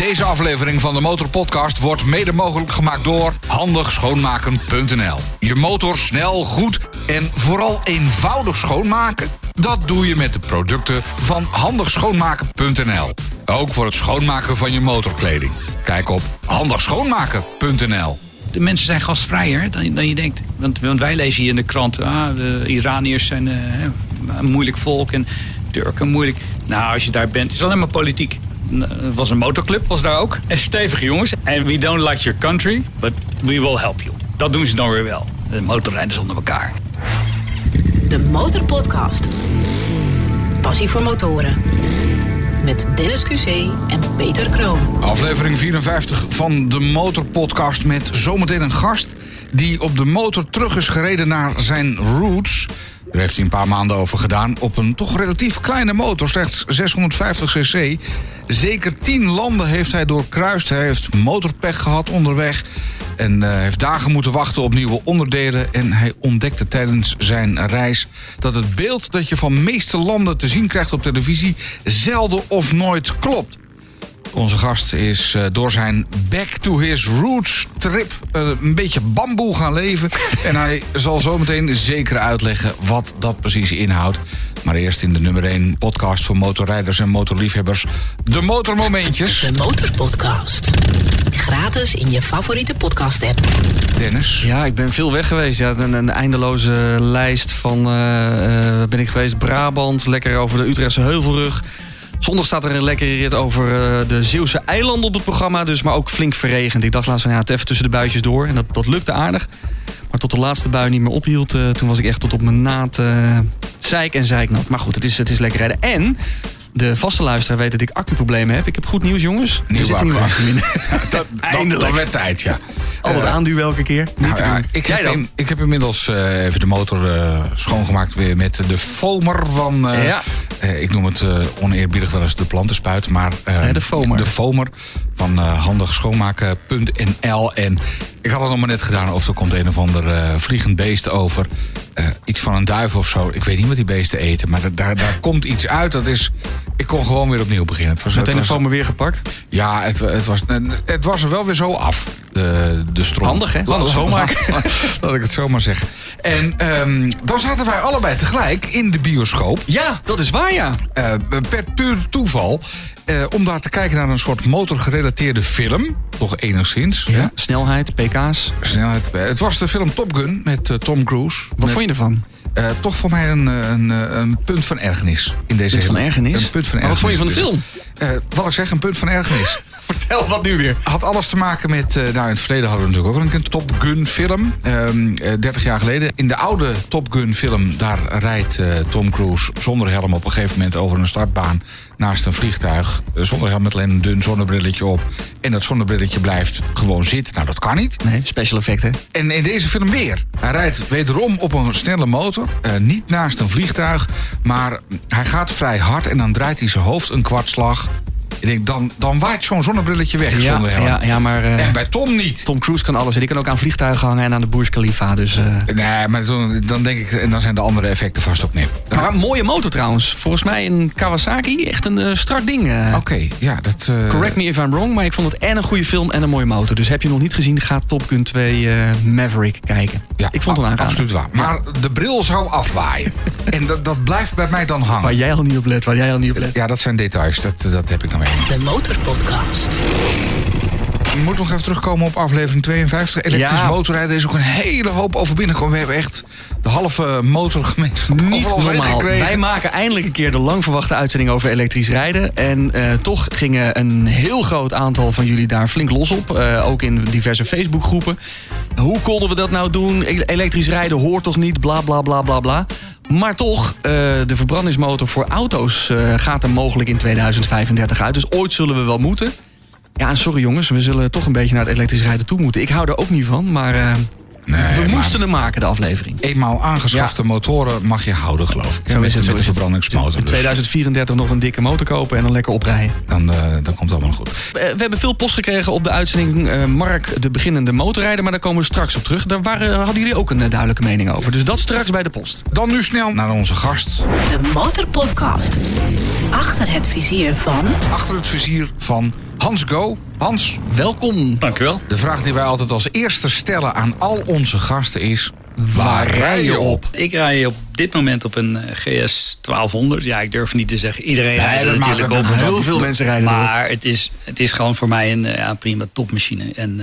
Deze aflevering van de Motorpodcast wordt mede mogelijk gemaakt door handigschoonmaken.nl. Je motor snel, goed en vooral eenvoudig schoonmaken? Dat doe je met de producten van handigschoonmaken.nl. Ook voor het schoonmaken van je motorkleding. Kijk op handigschoonmaken.nl. De mensen zijn gastvrijer dan, dan je denkt. Want, wij lezen hier in de krant... Ah, de Iraniërs zijn eh, een moeilijk volk en Turken moeilijk. Nou, als je daar bent, is het alleen maar politiek. Het was een motorclub, was daar ook. En stevige jongens. En we don't like your country, but we will help you. Dat doen ze dan weer wel. De motorrijders onder elkaar. De Motorpodcast. Passie voor motoren. Met Dennis QC en Peter Kroon. Aflevering 54 van de Motorpodcast met zometeen een gast... die op de motor terug is gereden naar zijn roots... Daar heeft hij een paar maanden over gedaan op een toch relatief kleine motor, slechts 650 cc. Zeker 10 landen heeft hij doorkruist. Hij heeft motorpech gehad onderweg en uh, heeft dagen moeten wachten op nieuwe onderdelen. En hij ontdekte tijdens zijn reis dat het beeld dat je van meeste landen te zien krijgt op televisie zelden of nooit klopt. Onze gast is uh, door zijn Back to His Roots trip uh, een beetje bamboe gaan leven. en hij zal zometeen zeker uitleggen wat dat precies inhoudt. Maar eerst in de nummer 1 podcast voor motorrijders en motorliefhebbers. De Motormomentjes. De Motorpodcast. Gratis in je favoriete podcast app. Dennis? Ja, ik ben veel weg geweest. Ja, een, een eindeloze lijst van... Uh, ben ik geweest Brabant, lekker over de Utrechtse Heuvelrug... Zondag staat er een lekkere rit over uh, de Zeeuwse eilanden op het programma. Dus, maar ook flink verregend. Ik dacht laatst van ja, even tussen de buitjes door. En dat, dat lukte aardig. Maar tot de laatste bui niet meer ophield. Uh, toen was ik echt tot op mijn naad uh, zeik en zeiknat. Maar goed, het is, het is lekker rijden. En de vaste luisteraar weet dat ik accuproblemen heb. Ik heb goed nieuws, jongens. Nieuw er zit een nieuwe accu in. Ja, dat, Eindelijk. Dat werd tijd, ja. Altijd uh, aanduwen elke keer. Nou, ja, ik, heb in, ik, heb inmiddels uh, even de motor uh, schoongemaakt weer met de foamer van... ja. ik noem het oneerbiedig wel eens de plantenspuit, maar... De foamer. De foamer van handigschoonmaken.nl. En ik had het nog maar net gedaan of er komt een of ander vliegend beest over. Iets van een duif of zo. Ik weet niet wat die beesten eten, maar daar, daar komt iets uit. Dat is... Ik kon gewoon weer opnieuw beginnen. Het was, Meteen de foamer weer gepakt? Ja, het, het, was, het was er wel weer zo af. De, de stront. Handig, hè? Laat het schoonmaken. Laat ik het zo maar zeggen. En um, dan zaten wij allebei tegelijk in de bioscoop. Ja, dat is waar, ja. Uh, per puur toeval. Uh, om daar te kijken naar een soort motorgerelateerde film. Toch enigszins. Ja, snelheid, pk's. Snelheid. Het was de film Top Gun met uh, Tom Cruise. Wat met, vond je ervan? Uh, toch voor mij een, een, een, punt van ergernis. In deze punt van ergernis? Een punt van ergernis. Maar wat vond je van de film? Dus, wat ik zeg, een punt van ergernis. Vertel wat nu weer. Had alles te maken met. Uh, nou, in het verleden hadden we natuurlijk ook een Top Gun film. Um, uh, 30 jaar geleden. In de oude Top Gun film. Daar rijdt uh, Tom Cruise zonder helm op een gegeven moment over een startbaan. Naast een vliegtuig. Zonder helm met alleen een dun zonnebrilletje op. En dat zonnebrilletje blijft gewoon zitten. Nou, dat kan niet. Nee, special effecten. En in deze film weer. Hij rijdt wederom op een snelle motor. Uh, niet naast een vliegtuig. Maar hij gaat vrij hard. En dan draait hij zijn hoofd een kwartslag. Ik denk, dan, dan waait zo'n zonnebrilletje weg ja, zonder helm. Ja, ja, maar, uh, en bij Tom niet. Tom Cruise kan alles. En die kan ook aan vliegtuigen hangen en aan de Burj Khalifa. Dus, uh... Nee, maar dan, dan denk ik, en dan zijn de andere effecten vast ook nip. Maar een mooie motor trouwens. Volgens mij een Kawasaki. Echt een uh, start ding. Oké, okay, ja. Dat, Correct me if I'm wrong, maar ik vond het en een goede film en een mooie motor. Dus heb je nog niet gezien, ga Top Gun 2 Maverick kijken. Ja, ik vond hem aanraden. Absoluut waar. Maar ja. de bril zou afwaaien. en dat, dat blijft bij mij dan hangen. Waar jij al niet op let, waar jij al niet op let. Ja, dat zijn details. Dat, dat heb ik nog mee. De motor podcast. We moeten nog even terugkomen op aflevering 52. Elektrisch ja. motorrijden is ook een hele hoop over binnengekomen. We hebben echt de halve motorgemeenschap Niet normaal. Wij maken eindelijk een keer de lang verwachte uitzending over elektrisch rijden. En uh, toch gingen een heel groot aantal van jullie daar flink los op. Uh, ook in diverse Facebookgroepen. Hoe konden we dat nou doen? Elektrisch rijden hoort toch niet? Bla bla bla bla bla. Maar toch, uh, de verbrandingsmotor voor auto's uh, gaat er mogelijk in 2035 uit. Dus ooit zullen we wel moeten. Ja, sorry jongens, we zullen toch een beetje naar het elektrisch rijden toe moeten. Ik hou er ook niet van, maar uh, nee, we moesten hem maken, de aflevering. Eenmaal aangeschafte ja. motoren mag je houden, geloof ik. Zo met, is het, met de zo verbrandingsmotor. In 2034 dus. nog een dikke motor kopen en dan lekker oprijden. Dan, dan komt het allemaal goed. We, we hebben veel post gekregen op de uitzending Mark, de beginnende motorrijder. Maar daar komen we straks op terug. Daar waren, hadden jullie ook een duidelijke mening over. Dus dat straks bij de post. Dan nu snel naar onze gast. De Motorpodcast. Achter het vizier van... Achter het vizier van Hans Go. Hans, Welkom. Dank u wel. de vraag die wij altijd als eerste stellen aan al onze gasten is... Waar rij je op? Ik rij op dit moment op een eh, GS 1200. Ja, ik durf niet te zeggen. Iedereen rijdt er natuurlijk op. Heel veel mensen rijden erop. Maar het is, het is gewoon voor mij een eh, ja, prima topmachine. En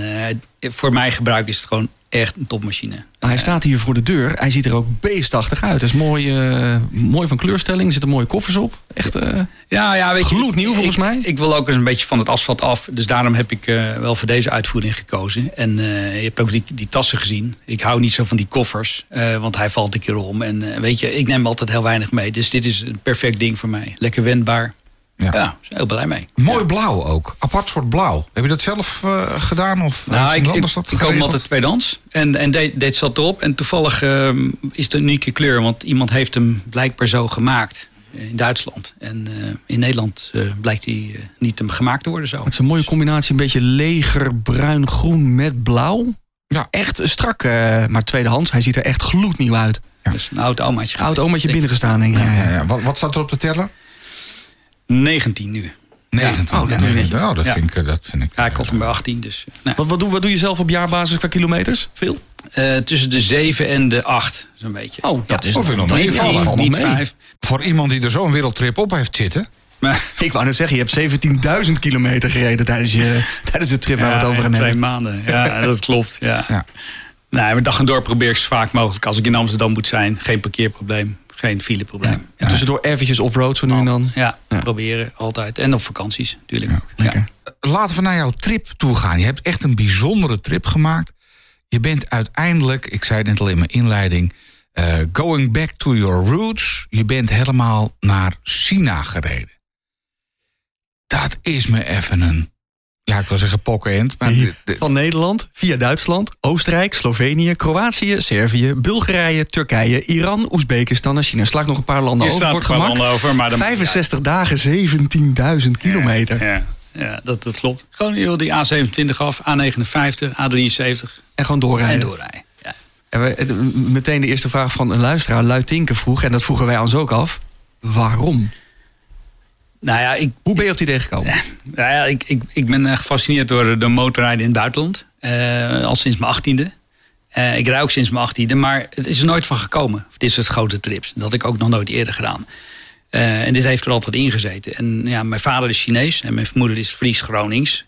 eh, voor mijn gebruik is het gewoon echt een topmachine. Maar hij staat hier voor de deur. Hij ziet er ook beestachtig uit. Het is mooi, eh, mooi van kleurstelling. Er zitten mooie koffers op. Echt, eh, Ja, ja, weet Gloednieuw, volgens ik- mij. Ik wil ook eens een beetje van het asfalt af. Dus daarom heb ik eh, wel voor deze uitvoering gekozen. En eh, je hebt ook die, die tassen gezien. Ik hou niet zo van die koffers. eh, want hij valt een keer om. En eh, weet je, ik neem altijd heel weinig mee. Dus dit is een perfect ding voor mij. Lekker wendbaar. Ja. Ja, ben heel blij mee. Mooi blauw ook. Apart soort blauw. Heb je dat zelf eh, gedaan? Of heeft Nou, ik, anders dat ik koop geregeld? altijd tweedehands. En, en de- dit zat erop. En toevallig ehm, is het een unieke kleur. Want iemand heeft hem blijkbaar zo gemaakt. eh, In Duitsland. En eh, in Nederland eh, blijkt hij eh, niet hem gemaakt te worden zo. het is een mooie combinatie. Een beetje leger, bruin, groen met blauw. Ja. Echt strak, eh, maar tweedehands. Hij ziet er echt gloednieuw uit. Dus een oud omaatje. Oud omaatje binnengestaan, denk ik. Ja, Ja, ja. ja. Wat, wat staat er op de teller? 19 nu. 19. Oh, ja. Oh, dat, Ja. vind ik, eh, dat vind ik... Ja, ik kocht hem bij 18. Dus, eh, nou, Wat, wat, doe, wat doe je zelf op jaarbasis qua kilometers? Veel? eh, tussen de 7 en de 8, zo'n beetje. Oh, dat is of veel nog dat- niet, niet, niet. 5. Voor iemand die er zo'n wereldtrip op heeft zitten... Maar, Ik wou net zeggen, je hebt 17.000 kilometer gereden tijdens, je, tijdens de trip waar we het over gaan twee hebben. maanden. Ja, dat klopt. Ja. Ja. Nee, maar dag en door probeer ik zo vaak mogelijk. Als ik in Amsterdam moet zijn, geen parkeerprobleem. Geen fileprobleem. En tussendoor eventjes off-road zo nu en dan. Ja, Ja. proberen altijd. En op vakanties natuurlijk ook. Ja. lekker. Laten we naar jouw trip toe gaan. Je hebt echt een bijzondere trip gemaakt. Je bent uiteindelijk, ik zei het net al in mijn inleiding... eh, going back to your roots. Je bent helemaal naar China gereden. Dat is me even een... Ja, ik wil zeggen pokkenend. Maar Van Nederland via Duitsland, Oostenrijk, Slovenië, Kroatië, Servië, Bulgarije, Turkije, Iran, Oezbekistan en China. Sla ik nog een paar landen Je over staat voor het gewoon gemak. landen over, maar dan- 65 dagen, 17.000 kilometer. Ja, ja dat, dat klopt. Gewoon joh, die A27 af, A59, A73 En gewoon doorrijden. en doorrijden. Ja. En we- meteen de eerste vraag van een luisteraar, Luitinke vroeg, en dat vroegen wij ons ook af. Waarom? Nou ja, ik, Hoe ben je op die idee gekomen? Nou ja, ik, ik, ik ben eh, gefascineerd door de motorrijden in het buitenland. Eh, al sinds mijn achttiende. Eh ik rij ook sinds mijn achttiende. Maar het is er nooit van gekomen. Dit soort grote trips. Dat had ik ook nog nooit eerder gedaan. Eh, en dit heeft er altijd in gezeten. En ja, mijn vader is Chinees. En mijn moeder is Fries-Gronings.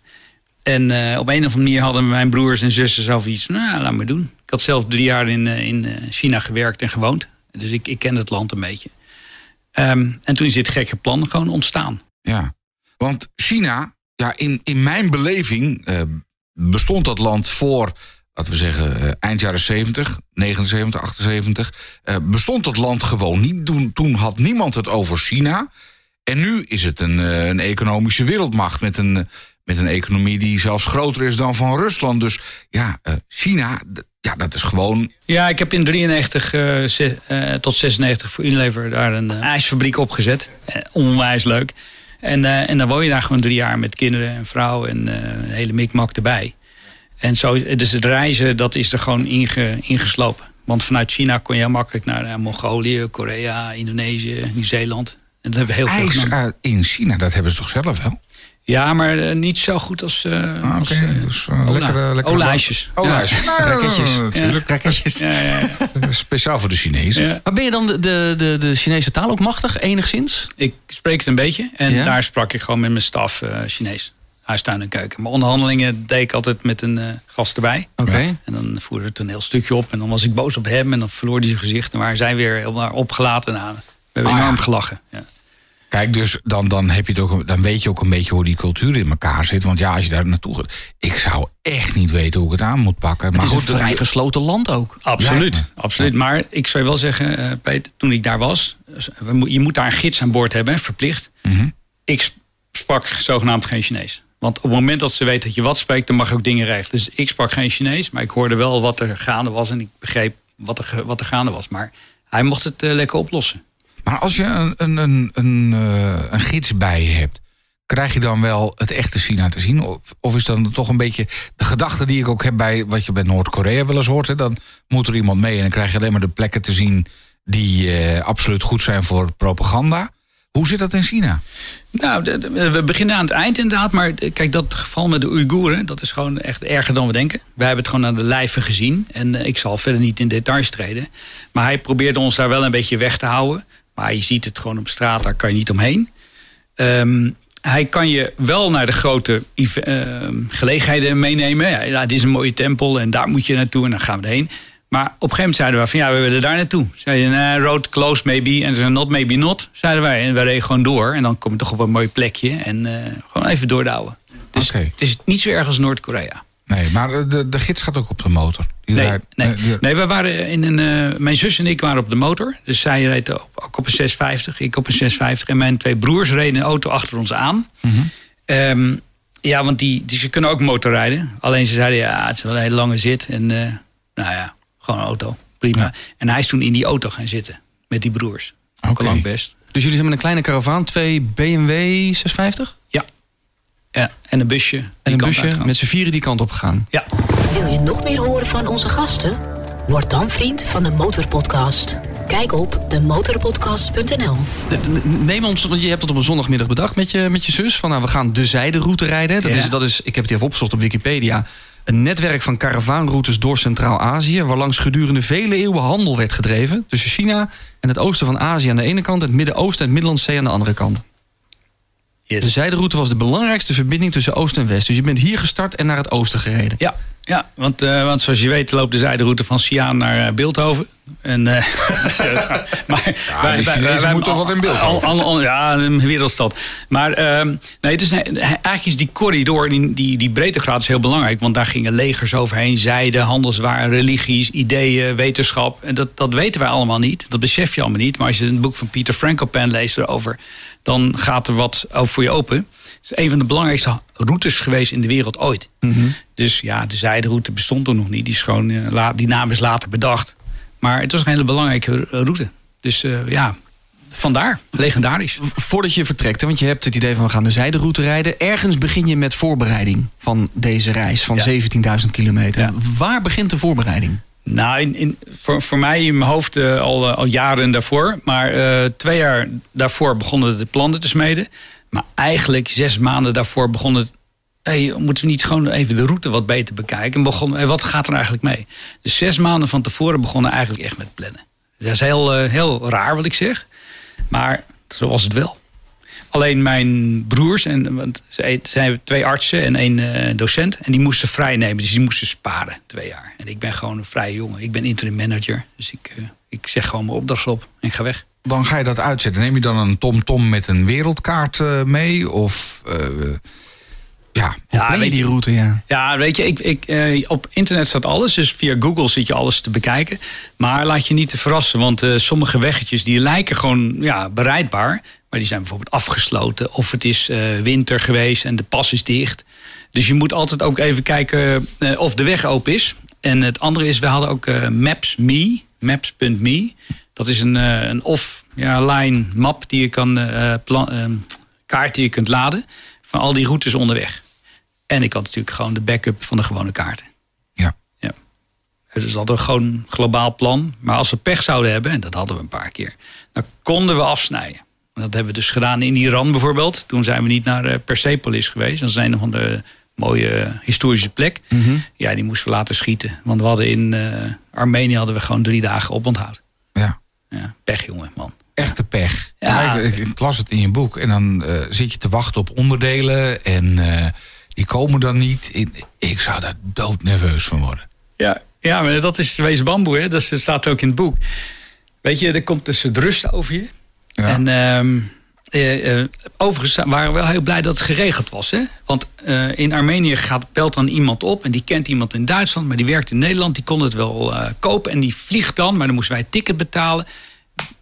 En eh, op een of andere manier hadden mijn broers en zussen zelf iets. Nou, laat maar doen. Ik had zelf drie jaar in, eh, in eh, China gewerkt en gewoond. Dus ik, ik ken het land een beetje. Ehm, en toen is dit gekke plan gewoon ontstaan. Ja, want China, ja, in, in mijn beleving eh, bestond dat land voor, laten we zeggen, eh, eind jaren 70, 79, 78, eh, bestond dat land gewoon niet. Toen, toen had niemand het over China. En nu is het een, eh, een economische wereldmacht met een, met een economie die zelfs groter is dan van Rusland. Dus ja, eh, China, ja, dat is gewoon. Ja, ik heb in 93 eh, eh, tot 96 voor Unilever daar een ijsfabriek opgezet. Onwijs leuk. En, en dan woon je daar gewoon drie jaar met kinderen en vrouw en een hele mikmak erbij. En zo, dus het reizen, dat is er gewoon inge, ingeslopen. Want vanuit China kon je heel makkelijk naar Mongolië, Korea, Indonesië, Nieuw-Zeeland. En dat hebben we heel veel IJs gedaan. uit- in China, dat hebben ze toch zelf wel? Ja, maar eh, niet zo goed als, eh Ah, Oké, dus uh, Ola. lekkere, lekkere. Ja. Natuurlijk. Ja, ja, ja. Speciaal voor de Chinezen. Ja. Maar ben je dan de, de, de, de Chinese taal ook machtig, enigszins? Ik spreek het een beetje. En Ja? daar sprak ik gewoon met mijn staf eh, Chinees. Huistuin en keuken. Maar onderhandelingen deed ik altijd met een eh, gast erbij. Oké. En dan voerde het een heel stukje op. En dan was ik boos op hem. En dan verloor hij zijn gezicht. En waar zij weer heel opgelaten. Nou, we hebben Ah, enorm ja. gelachen. Ja. Kijk, dus dan, dan, heb je het ook, dan weet je ook een beetje hoe die cultuur in elkaar zit. Want ja, als je daar naartoe gaat. Ik zou echt niet weten hoe ik het aan moet pakken. Het Maar is goed, een vrij gesloten land ook. Absoluut. Absoluut. Maar ik zou je wel zeggen, eh, Peter, toen ik daar was. we mo- Je moet daar een gids aan boord hebben, verplicht. Mhm. Ik sp- sprak zogenaamd geen Chinees. Want op het moment dat ze weten dat je wat spreekt, dan mag je ook dingen regelen. Dus ik sprak geen Chinees, maar ik hoorde wel wat er gaande was. En ik begreep wat er, ge- wat er gaande was. Maar hij mocht het eh, lekker oplossen. Maar als je een, een, een, een, eh, een gids bij je hebt. Krijg je dan wel het echte China te zien? Of, of is dan toch een beetje de gedachte die ik ook heb bij wat je bij Noord-Korea wel eens hoort. Dan moet er iemand mee en dan krijg je alleen maar de plekken te zien die eh, absoluut goed zijn voor propaganda. Hoe zit dat in China? Nou, we beginnen aan het eind inderdaad. Maar kijk, dat geval met de Oeigoeren, dat is gewoon echt erger dan we denken. Wij hebben het gewoon aan de lijve gezien. En eh, ik zal verder niet in details treden. Maar hij probeerde ons daar wel een beetje weg te houden. Maar je ziet het gewoon op straat, daar kan je niet omheen. Ehm, hij kan je wel naar de grote ehm, gelegenheden meenemen. Ja, ja, dit is een mooie tempel en daar moet je naartoe en dan gaan we erheen. Maar op een gegeven moment zeiden we van ja, we willen daar naartoe. Zeiden nah, road close maybe en ze not maybe not, zeiden wij. En we reden gewoon door en dan kom je toch op een mooi plekje en eh, gewoon even doordouwen. Dus Oké. het is niet zo erg als Noord-Korea. Nee, maar de, de gids gaat ook op de motor. Die Nee, rijdt- nee. die- nee, we waren in een. eh, mijn zus en ik waren op de motor. Dus zij reed op, ook op een 650, ik op een 650. En mijn twee broers reden een auto achter ons aan. Mhm. Ehm, ja, want die, die, ze kunnen ook motorrijden. Alleen ze zeiden, ja, het is wel een hele lange zit. En eh, nou ja, gewoon een auto. Prima. Ja. En hij is toen in die auto gaan zitten. Met die broers. Ook Oké. al lang best. Dus jullie zijn met een kleine caravan, twee BMW 650 Ja. En een busje. en een busje uitgaan. met z'n vieren die kant op gegaan. Ja. Wil je nog meer horen van onze gasten? Word dan vriend van de Motorpodcast. Kijk op demotorpodcast.nl. De- de- Neem ons, want je hebt het op een zondagmiddag bedacht met je, met je zus. Van nou, we gaan de zijderoute rijden. Dat, Ja. is, dat is, ik heb het even opgezocht op Wikipedia. Een netwerk van karavaanroutes door Centraal-Azië. Waarlangs gedurende vele eeuwen handel werd gedreven. Tussen China en het oosten van Azië aan de ene kant. En het Midden-Oosten en het Middellandse Zee aan de andere kant. Yes. De zijderoute was de belangrijkste verbinding tussen Oost en West. Dus je bent hier gestart en naar het oosten gereden. Ja, ja want, eh, want zoals je weet loopt de zijderoute van Siaan naar eh, Beeldhoven. En, eh, maar de Chinezen moeten toch wat in Beeldhoven? al- al- al- ja, een wereldstad. Maar ehm, nee, het is, eigenlijk is die corridor, die, die, die breedtegraad is heel belangrijk. Want daar gingen legers overheen, zijden, handelswaren, religies, ideeën, wetenschap. En dat, dat weten wij allemaal niet. Dat besef je allemaal niet. Maar als je een boek van Peter Frankopan leest erover... dan gaat er wat voor je open. Het is een van de belangrijkste routes geweest in de wereld ooit. Dus ja, de zijderoute bestond toen nog niet. Die, is gewoon, eh, die naam is later bedacht. Maar het was een hele belangrijke eh, route. Dus eh, ja, vandaar. Legendarisch. Voordat je vertrekt, hè, want je hebt het idee van we gaan de zijderoute rijden. Ergens begin je met voorbereiding van deze reis van Ja. 17.000 kilometer. Ja. Waar begint de voorbereiding? Nou, in, voor, voor mij in mijn hoofd eh, al, eh, al jaren daarvoor. Maar eh, twee jaar daarvoor begonnen de plannen te smeden. Maar eigenlijk zes maanden daarvoor begon het... Moeten we niet gewoon even de route wat beter bekijken? En begon, hey, wat gaat er eigenlijk mee? Dus zes maanden van tevoren begonnen eigenlijk echt met plannen. Dat is heel, heel raar wat ik zeg. Maar zo was het wel. Alleen mijn broers, en, want zij zij hebben twee artsen en één eh, docent. En die moesten vrij nemen, dus die moesten sparen twee jaar. En ik ben gewoon een vrije jongen. Ik ben interim manager. Dus ik, eh, ik zeg gewoon mijn opdracht op en ik ga weg. Dan ga je dat uitzetten. Neem je dan een tom-tom met een wereldkaart eh, mee? Of eh, ja, Ja, weet weet je- die route, ja. Ja, weet je, ik, ik, eh, op internet staat alles. Dus via Google zit je alles te bekijken. Maar laat je niet te verrassen. Want eh, sommige weggetjes die lijken gewoon ja, bereidbaar. Maar die zijn bijvoorbeeld afgesloten. Of het is eh, winter geweest en de pas is dicht. Dus je moet altijd ook even kijken eh, of de weg open is. En het andere is, we hadden ook eh, Maps.me. Maps.me. Dat is een, een offline map die je kan, eh, plan, eh, kaart die je kunt laden. Van al die routes onderweg. En ik had natuurlijk gewoon de backup van de gewone kaarten. ja. Ja. Het is altijd gewoon een globaal plan. Maar als we pech zouden hebben, en dat hadden we een paar keer, dan konden we afsnijden. Dat hebben we dus gedaan in Iran bijvoorbeeld. Toen zijn we niet naar eh, Persepolis geweest. Dat is een van de mooie eh, historische plek. Ja, die moesten we laten schieten. Want we hadden in eh, Armenië hadden we gewoon drie dagen oponthoud. ja. Ja, pech jongen, man. Echte pech. Ja. Ik, ik las het in je boek. En dan zit je te wachten op onderdelen. En die komen dan niet. Ik- Ik zou daar doodnerveus van worden. Ja, ja, maar dat is wees bamboe, hè? Dat staat ook in het boek. Weet je, er komt dus het rust over je. Ja. En ehm, eh, eh, overigens waren we wel heel blij dat het geregeld was. Hè? Want eh, in Armenië gaat, belt dan iemand op en die kent iemand in Duitsland, maar die werkt in Nederland. Die kon het wel kopen en die vliegt dan, maar dan moesten wij het ticket betalen.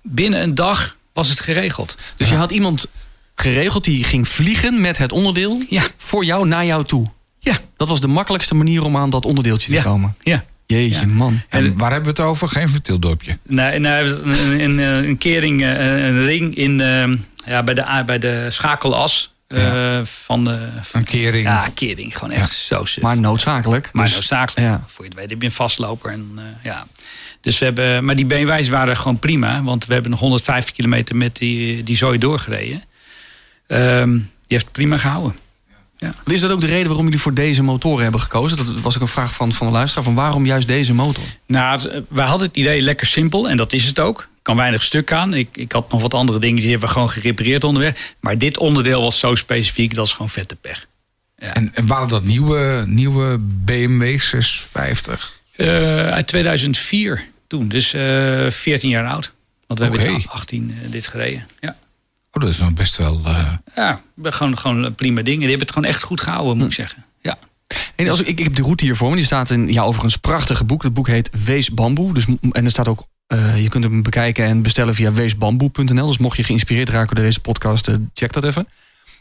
Binnen een dag was het geregeld. Dus je had iemand geregeld die ging vliegen met het onderdeel Ja. voor jou naar jou toe. Ja, Dat was de makkelijkste manier om aan dat onderdeeltje te ja, komen. ja. Jeetje, Ja. man. En waar hebben we het over? Geen verteeldorpje. Nee, nee, een, een, een kering, eh, een ring in, eh, ja, bij, de, bij de schakelas eh, van de. Een kering. Ja, kering, gewoon echt zo suf. Maar noodzakelijk. Maar Dus- noodzakelijk. ja. Voor je het weet heb je een vastloper. En, eh, ja. Dus we hebben, maar die BMW's waren gewoon prima. Want we hebben nog 150 kilometer met die, die zooi doorgereden. Ehm, die heeft prima gehouden. Ja. Is dat ook de reden waarom jullie voor deze motoren hebben gekozen? Dat was ook een vraag van, van de luisteraar. Van waarom juist deze motor? Nou, wij hadden het idee lekker simpel. En dat is het ook. kan weinig stuk aan. Ik, ik had nog wat andere dingen die hebben we gewoon gerepareerd onderweg. Maar dit onderdeel was zo specifiek. Dat is gewoon vette pech. Ja. En, en, waren dat nieuwe, nieuwe BMW 650? Uh, uit 2004 toen. Dus uh, eh, 14 jaar oud. Want we okay. hebben in 18 uh, dit gereden. Ja. Oh, dat is dan best wel... Uh... Ja, gewoon, gewoon prima dingen. Die hebben het gewoon echt goed gehouden, moet ik hm. zeggen. Ja. En als, ik, ik heb de route hier voor me. Die staat in ja, overigens prachtige boek. Het boek heet Wees Bamboe. Dus, en er staat ook... Uh, je kunt hem bekijken en bestellen via weesbamboe.nl. Dus mocht je geïnspireerd raken door deze podcast, uh, check dat even.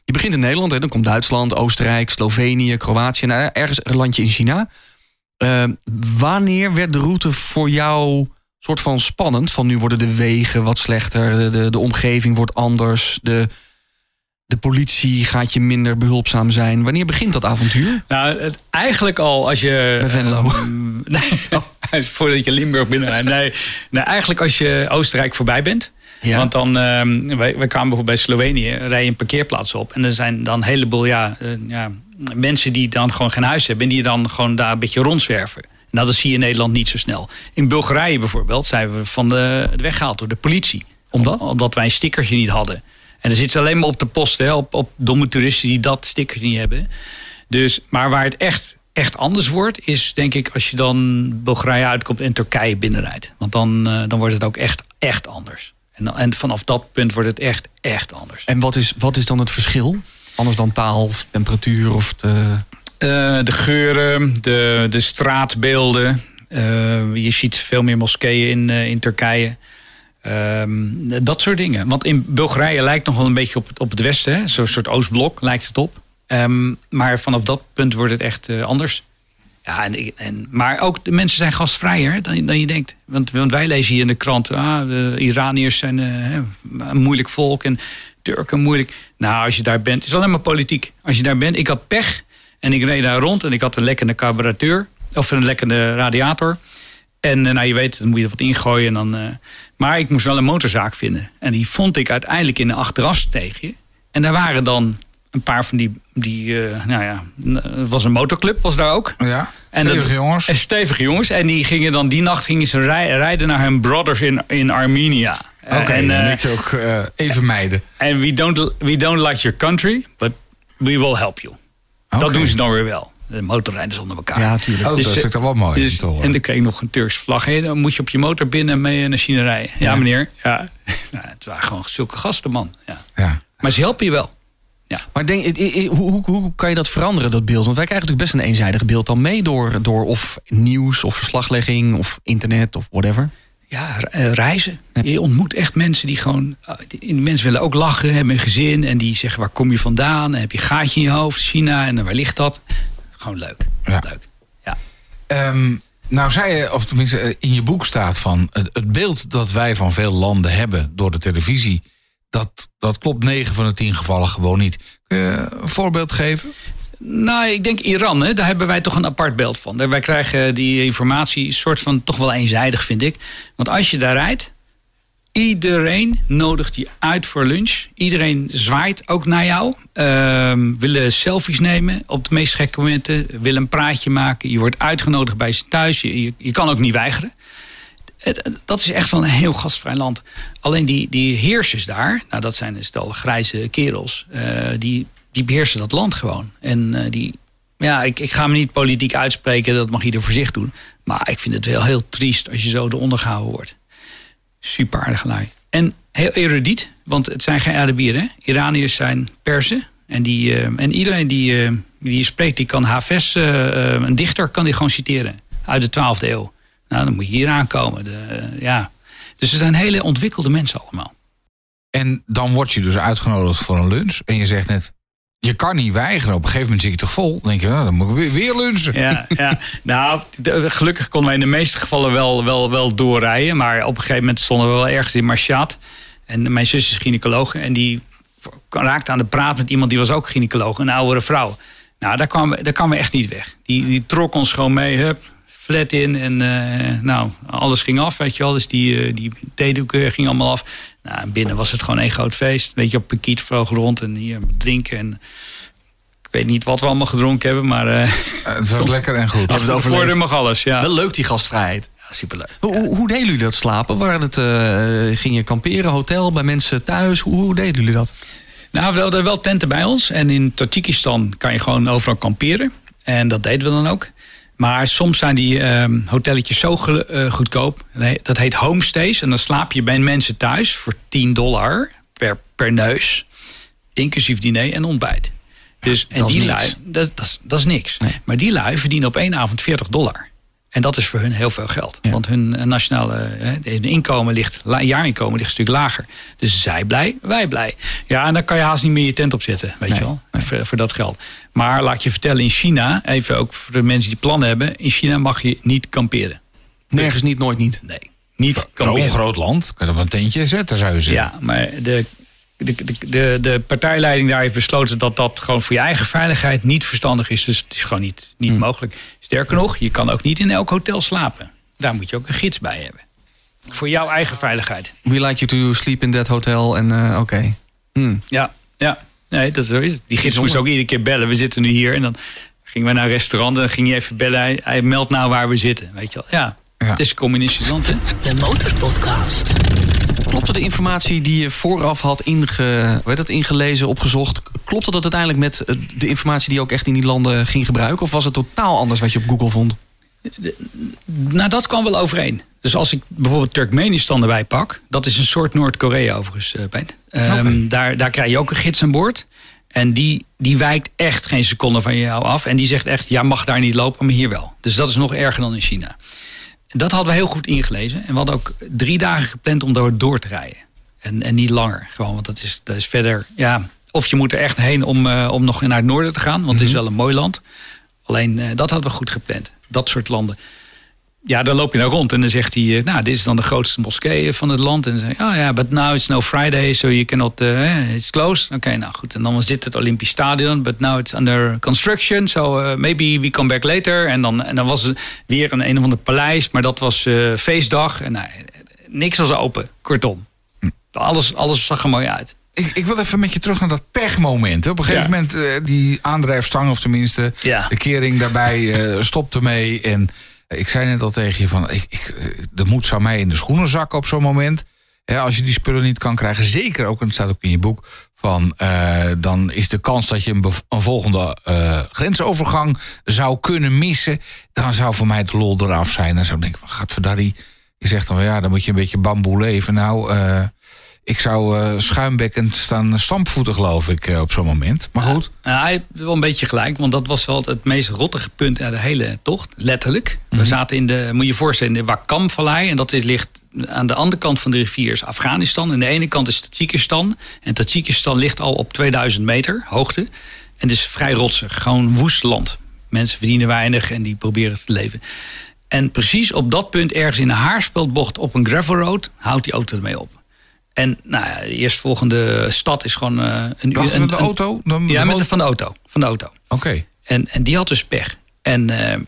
Je begint in Nederland, hè, dan komt Duitsland, Oostenrijk, Slovenië, Kroatië. Nou, ergens een landje in China. Uh, wanneer werd de route voor jou soort van spannend. Van nu worden de wegen wat slechter, de, de, de omgeving wordt anders, de, de politie gaat je minder behulpzaam zijn. Wanneer begint dat avontuur? Nou, het, eigenlijk al als je. Bij Venlo. Uh, nee, voordat je Limburg binnen. Nee, nee, eigenlijk als je Oostenrijk voorbij bent. Ja. Want dan, uh, wij, wij kwamen bijvoorbeeld bij Slovenië, rij je een parkeerplaats op. En er zijn dan een heleboel ja, uh, ja, mensen die dan gewoon geen huis hebben. En die dan gewoon daar een beetje rondzwerven. Nou, dat zie je in Nederland niet zo snel. In Bulgarije bijvoorbeeld zijn we van de, weggehaald door de politie. Omdat? Omdat wij een stickertje niet hadden. En dan zitten ze alleen maar op de post, hè, op, op domme toeristen die dat stickertje niet hebben. Dus, maar waar het echt, echt anders wordt, is denk ik als je dan Bulgarije uitkomt en Turkije binnenrijdt. Want dan, uh, dan wordt het ook echt, echt anders. En, en vanaf dat punt wordt het echt, echt anders. En wat is, wat is dan het verschil? Anders dan taal of temperatuur of de... Uh, de geuren, de, de straatbeelden. Uh, je ziet veel meer moskeeën in, uh, in Turkije. Um, dat soort dingen. Want in Bulgarije lijkt nog wel een beetje op het, op het westen. Zo'n soort Oostblok lijkt het op. Um, maar vanaf dat punt wordt het echt anders. Ja, en, en, maar ook de mensen zijn gastvrijer dan, dan je denkt. Want, want wij lezen hier in de krant... Ah, de Iraniërs zijn een moeilijk volk en Turken moeilijk. Nou, als je daar bent, is alleen maar politiek. Als je daar bent, ik had pech... En ik reed daar rond en ik had een lekkende carburateur. Of een lekkende radiator. En uh, nou, je weet, dan moet je er wat ingooien. En dan, uh, maar ik moest wel een motorzaak vinden. En die vond ik uiteindelijk in een achterafsteegje. En daar waren dan een paar van die... die uh, nou ja, het was een motorclub, was daar ook. Ja, en stevige jongens. En stevige jongens. En die gingen dan die nacht gingen ze rijden naar hun brothers in, in Armenia. Oké, okay, en, ik je ook even mijden. En we don't, we don't like your country, but we will help you. Dat doen ze dan weer wel. De motorrijders onder elkaar. Ja, natuurlijk. Oh, dus, dat is toch wel mooi. Dus, en dan kreeg ik nog een Turks vlag. Hey, dan moet je op je motor binnen mee naar China rijden. Ja, meneer. Ja. nou, het waren gewoon zulke gasten, man. Ja. ja. Maar ze helpen je wel. Ja. Maar denk, hoe, hoe, hoe, kan je dat veranderen, dat beeld? Want wij krijgen natuurlijk best een eenzijdig beeld dan mee... door, door of nieuws of verslaglegging of internet of whatever. Ja, eh, reizen. Je ontmoet echt mensen die gewoon... Eh, die mensen willen ook lachen, hebben een gezin... en die zeggen, waar kom je vandaan? En heb je een gaatje in je hoofd, China, en waar ligt dat? Gewoon leuk. Ja. leuk. Ja. Um, nou zei je, of tenminste eh, in je boek staat van... Het, het, beeld dat wij van veel landen hebben door de televisie... dat, dat klopt 9 van de 10 gevallen gewoon niet. Kun je een voorbeeld geven? Nou, ik denk Iran, hè, daar hebben wij toch een apart beeld van. Wij krijgen die informatie soort van toch wel eenzijdig, vind ik. Want als je daar rijdt, iedereen nodigt je uit voor lunch. Iedereen zwaait ook naar jou. Uh, willen selfies nemen op de meest gekke momenten. Willen een praatje maken. Je wordt uitgenodigd bij ze thuis. Je, je, kan ook niet weigeren. Dat is echt wel een heel gastvrij land. Alleen die, die heersers daar, nou dat zijn dus al grijze kerels, uh, die die beheersen dat land gewoon. En uh, die, ja, ik, ik ga me niet politiek uitspreken, dat mag ieder voor zich doen. Maar ik vind het wel heel triest als je zo eronder gehouden wordt. Super aardige lui. En heel erudiet, want het zijn geen Arabieren. Iraniërs zijn Persen. En, die, uh, en iedereen die, uh, die spreekt, die kan Hafez, een dichter, kan die gewoon citeren. Uit de 12e eeuw. Nou, dan moet je hier aankomen. De, ja. Dus ze zijn hele ontwikkelde mensen allemaal. En dan word je dus uitgenodigd voor een lunch. En je zegt net, je kan niet weigeren. Op een gegeven moment zit je toch vol. Dan denk je, nou, dan moet ik weer, weer lunchen. Ja, ja. nou, gelukkig konden wij in de meeste gevallen wel, wel, wel doorrijden. Maar op een gegeven moment stonden we wel ergens in Marchat. En mijn zus is gynaecoloog. En die raakte aan de praat met iemand die was ook gynaecoloog. Een oudere vrouw. Nou, daar kwamen, daar kwamen we echt niet weg. Die, die trok ons gewoon mee. Hup, flat in. En eh, nou, alles ging af, weet je wel. Dus die, eh, die theedoeken ging allemaal af. Nou, en binnen was het gewoon één groot feest. Weet je, op Pekiet vloog rond en hier drinken. En ik weet niet wat we allemaal gedronken hebben, maar... eh Het was lekker en goed. het de overleefd. voordeur mag alles, ja. Wel leuk die gastvrijheid. ja superleuk. Hoe, hoe, hoe deden jullie dat slapen? Waren het, eh, ging je kamperen, hotel, bij mensen thuis? Hoe, hoe deden jullie dat? Nou, we hadden wel tenten bij ons. En in Tajikistan kan je gewoon overal kamperen. En dat deden we dan ook. Maar soms zijn die ehm hotelletjes zo eh, goedkoop. Nee, dat heet homestays. En dan slaap je bij mensen thuis voor 10 dollar per, per neus. Inclusief diner en ontbijt. Dus, en dat is die lui, dat, dat, is, dat is niks. Nee. Maar die lui verdienen op één avond 40 dollar. En dat is voor hun heel veel geld. Ja. Want hun eh, nationale eh, hun inkomen ligt, jaarinkomen ligt een stuk lager. Dus zij blij, wij blij. Ja, en dan kan je haast niet meer je tent opzetten, weet Nee, je wel, voor, voor dat geld. Maar laat je vertellen, in China, even ook voor de mensen die plannen hebben, in China mag je niet kamperen. Nergens niet, nooit niet. Nee, niet Zo'n groot land. Kan er wel een tentje zetten, zou je zeggen. Ja, maar de, de, de, de, de partijleiding daar heeft besloten dat dat gewoon voor je eigen veiligheid niet verstandig is. Dus het is gewoon niet, niet Hmm. mogelijk. Sterker nog, je kan ook niet in elk hotel slapen. Daar moet je ook een gids bij hebben. Voor jouw eigen veiligheid. We like you to sleep in that hotel. En eh, oké. Hmm. Ja, ja. Nee, dat is zo is het. Die gids moest ook iedere keer bellen. We zitten nu hier en dan gingen we naar een restaurant en dan ging hij even bellen. Hij, hij meldt nou waar we zitten. Weet je wel. Ja, Ja. het is communistisch land, hè? De Motorpodcast. Klopte de informatie die je vooraf had inge, dat, ingelezen, opgezocht... klopte dat uiteindelijk met eh, de informatie die je ook echt in die landen ging gebruiken? Of was het totaal anders wat je op Google vond? Nou, dat kwam wel overeen. Dus als ik bijvoorbeeld Turkmenistan erbij pak... dat is een soort Noord-Korea overigens, eh. Ehm, daar, daar krijg je ook een gids aan boord. En die, die wijkt echt geen seconde van jou af. En die zegt echt, ja, mag daar niet lopen, maar hier wel. Dus dat is nog erger dan in China. Dat hadden we heel goed ingelezen. En we hadden ook drie dagen gepland om door, door te rijden. En, en niet langer. Gewoon, want dat is, dat is verder... Ja, of je moet er echt heen om, eh, om nog naar het noorden te gaan. Want het is wel een mooi land. Alleen, eh, dat hadden we goed gepland. Dat soort landen. Ja, dan loop je daar rond en dan zegt hij... eh, nou, dit is dan de grootste moskee van het land. En dan zeg je, oh ja, but now it's no Friday, so you cannot... eh, it's closed. Oké, nou goed. En dan was dit het Olympisch Stadion, but now it's under construction. So maybe we come back later. En dan, en dan was er weer een een of ander paleis, maar dat was feestdag. En nou, niks was open, kortom. Alles, alles zag er mooi uit. Ik, ik wil even met je terug naar dat pechmoment. Op een gegeven Ja. moment, die aandrijfstang, of tenminste Ja. de kering daarbij, stopte mee. En ik zei net al tegen je van, ik, ik, eh, de moed zou mij in de schoenen zakken op zo'n moment. Hè, als je die spullen niet kan krijgen, zeker ook, en het staat ook in je boek, van eh, dan is de kans dat je een, een volgende eh, grensovergang zou kunnen missen, dan zou voor mij het lol eraf zijn. Dan zou ik denken van, gadverdarrie, je zegt dan van ja, dan moet je een beetje bamboe leven. Nou, ik zou eh, schuimbekkend staan stampvoeten, geloof ik, eh, op zo'n moment. Maar goed, Nou, hij heeft wel een beetje gelijk, want dat was wel het meest rottige punt uit de hele tocht. Letterlijk. We zaten in de, moet je je voorstellen, in de Wakam-vallei. En dat is, ligt aan de andere kant van de rivier is Afghanistan. En de ene kant is Tajikistan. En Tajikistan ligt al op 2000 meter hoogte. En het is vrij rotsig, gewoon woest land. Mensen verdienen weinig en die proberen te leven. En precies op dat punt, ergens in een haarspeldbocht op een gravel road, houdt die auto ermee op. En nou ja, de eerstvolgende stad is gewoon eh, een uur. met de auto? Dan ja, de met de, van de auto. Van de auto. Oké. En, en die had dus pech. En eh,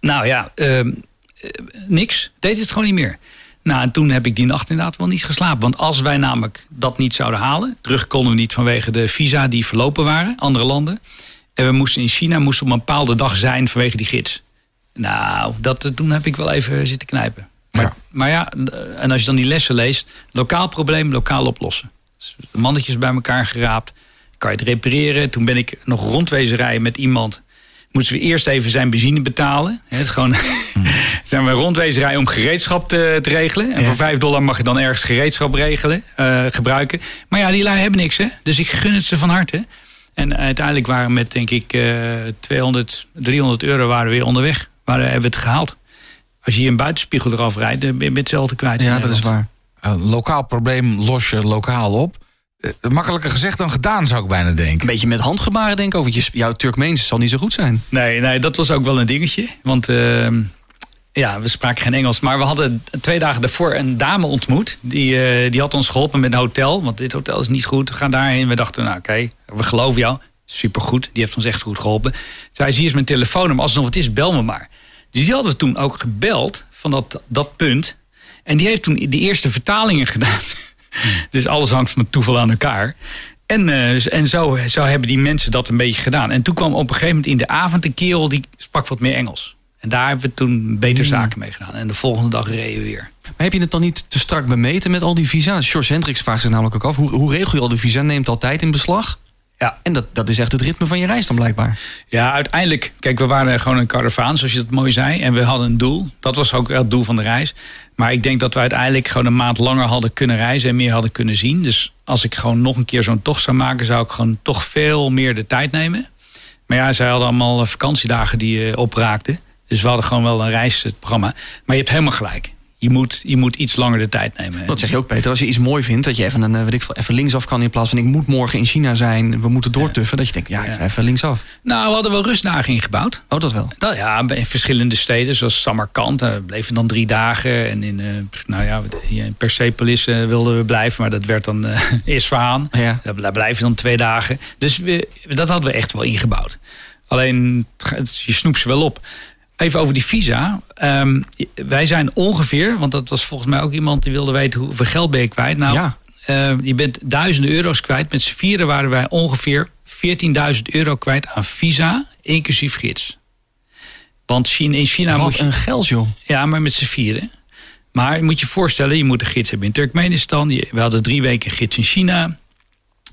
nou ja, ehm, eh, niks. Deed het gewoon niet meer. Nou, en toen heb ik die nacht inderdaad wel niet geslapen. Want als wij namelijk dat niet zouden halen... terug konden we niet vanwege de visa die verlopen waren, andere landen. En we moesten in China moesten op een bepaalde dag zijn vanwege die gids. Nou, dat, toen heb ik wel even zitten knijpen. Maar Ja. ja. maar ja, en als je dan die lessen leest... lokaal probleem, lokaal oplossen. Dus mannetjes bij elkaar geraapt. Kan je het repareren? Toen ben ik nog rondwezen rijden met iemand. Moesten we eerst even zijn benzine betalen. Het gewoon, zijn we rondwezen rijden om gereedschap te, te regelen. En voor 5 dollar mag je dan ergens gereedschap regelen, eh, gebruiken. Maar ja, die lui hebben niks, hè. Dus ik gun het ze van harte. En uiteindelijk waren we met, denk ik, eh 200, 300 euro waren we weer onderweg. Waar hebben we het gehaald. Als je hier een buitenspiegel eraf rijdt, dan ben je hetzelfde kwijt. Ja, dat is waar. Een lokaal probleem los je lokaal op. Eh, makkelijker gezegd dan gedaan, zou ik bijna Een denken. beetje met handgebaren denk ik ook. Want je, jouw Turkmeens zal niet zo goed zijn. Nee, nee, dat was ook wel een dingetje. Want ehm, ja, we spraken geen Engels. Maar we hadden twee dagen daarvoor een dame ontmoet. Die, eh, die had ons geholpen met een hotel. Want dit hotel is niet goed. We gaan daarheen. We dachten, nou oké, we geloven jou. Supergoed. Die heeft ons echt goed geholpen. Zij zie eens mijn telefoonnummer. Als er nog wat is, bel me maar. Dus die hadden we toen ook gebeld van dat, dat punt. En die heeft toen de eerste vertalingen gedaan. dus alles hangt van toeval aan elkaar. En, uh, en zo, zo hebben die mensen dat een beetje gedaan. En toen kwam op een gegeven moment in de avond een kerel die sprak wat meer Engels. En daar hebben we toen beter zaken mee gedaan. En de volgende dag reden we weer. Maar heb je het dan niet te strak bemeten met al die visa? George Hendricks vraagt zich namelijk ook af. Hoe, hoe regel je al de visa? Neemt altijd in beslag? Ja. En dat, dat is echt het ritme van je reis dan blijkbaar. Ja, uiteindelijk. Kijk, we waren gewoon een karavaan, zoals je dat mooi zei. En we hadden een doel. Dat was ook het doel van de reis. Maar ik denk dat we uiteindelijk gewoon een maand langer hadden kunnen reizen en meer hadden kunnen zien. Dus als ik gewoon nog een keer zo'n tocht zou maken, zou ik gewoon toch veel meer de tijd nemen. Maar ja, zij hadden allemaal vakantiedagen die uh, opraakten. Dus we hadden gewoon wel een reisprogramma. Maar je hebt helemaal gelijk je moet, je moet iets langer de tijd nemen. Dat zeg je ook, Peter. Als je iets mooi vindt, dat je even, een, eh, weet ik, even linksaf kan in plaats van ik moet morgen in China zijn, we moeten doortuffen. Dat je denkt, ja, even linksaf. Nou, we hadden wel rustdagen ingebouwd. Oh, dat wel? Dat, ja, in verschillende steden, zoals Samarkand. Daar bleven dan drie dagen. En in, uh, nou ja, in Persepolis uh, wilden we blijven, maar dat werd dan uh, Isfahan. Ja. Daar blijven dan twee dagen. Dus we, dat hadden we echt wel ingebouwd. Alleen, je snoept ze wel op. Even over die visa. Um, wij zijn ongeveer, want dat was volgens mij ook iemand die wilde weten hoeveel geld ben je kwijt. Nou, ja. uh, je bent duizenden euro's kwijt. Met z'n vieren waren wij ongeveer 14.000 euro kwijt aan visa, inclusief gids. Want China, in China Wat moet je, een geld, joh. Ja, maar met z'n vieren. Maar je moet je voorstellen, je moet een gids hebben in Turkmenistan. We hadden drie weken gids in China.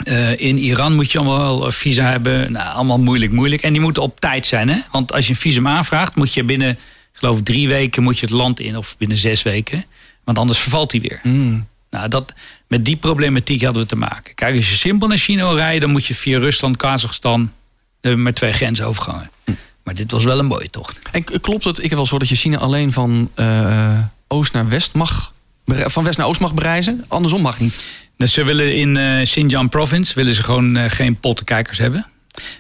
Uh, in Iran moet je allemaal wel visa hebben. Nou, allemaal moeilijk, moeilijk. En die moeten op tijd zijn. Hè? Want als je een visum aanvraagt, moet je binnen, geloof drie weken moet je het land in. Of binnen zes weken. Want anders vervalt die weer. Mm. Nou, dat, met die problematiek hadden we te maken. Kijk, als je simpel naar China wil rijden, dan moet je via Rusland, Kazachstan. Uh, met twee grensovergangen. Mm. Maar dit was wel een mooie tocht. En klopt het? Ik heb wel zo dat je China alleen van uh, oost naar west mag. Van west naar oost mag bereizen. Andersom mag niet. Dus ze willen in uh, Xinjiang province willen ze gewoon uh, geen pottenkijkers hebben.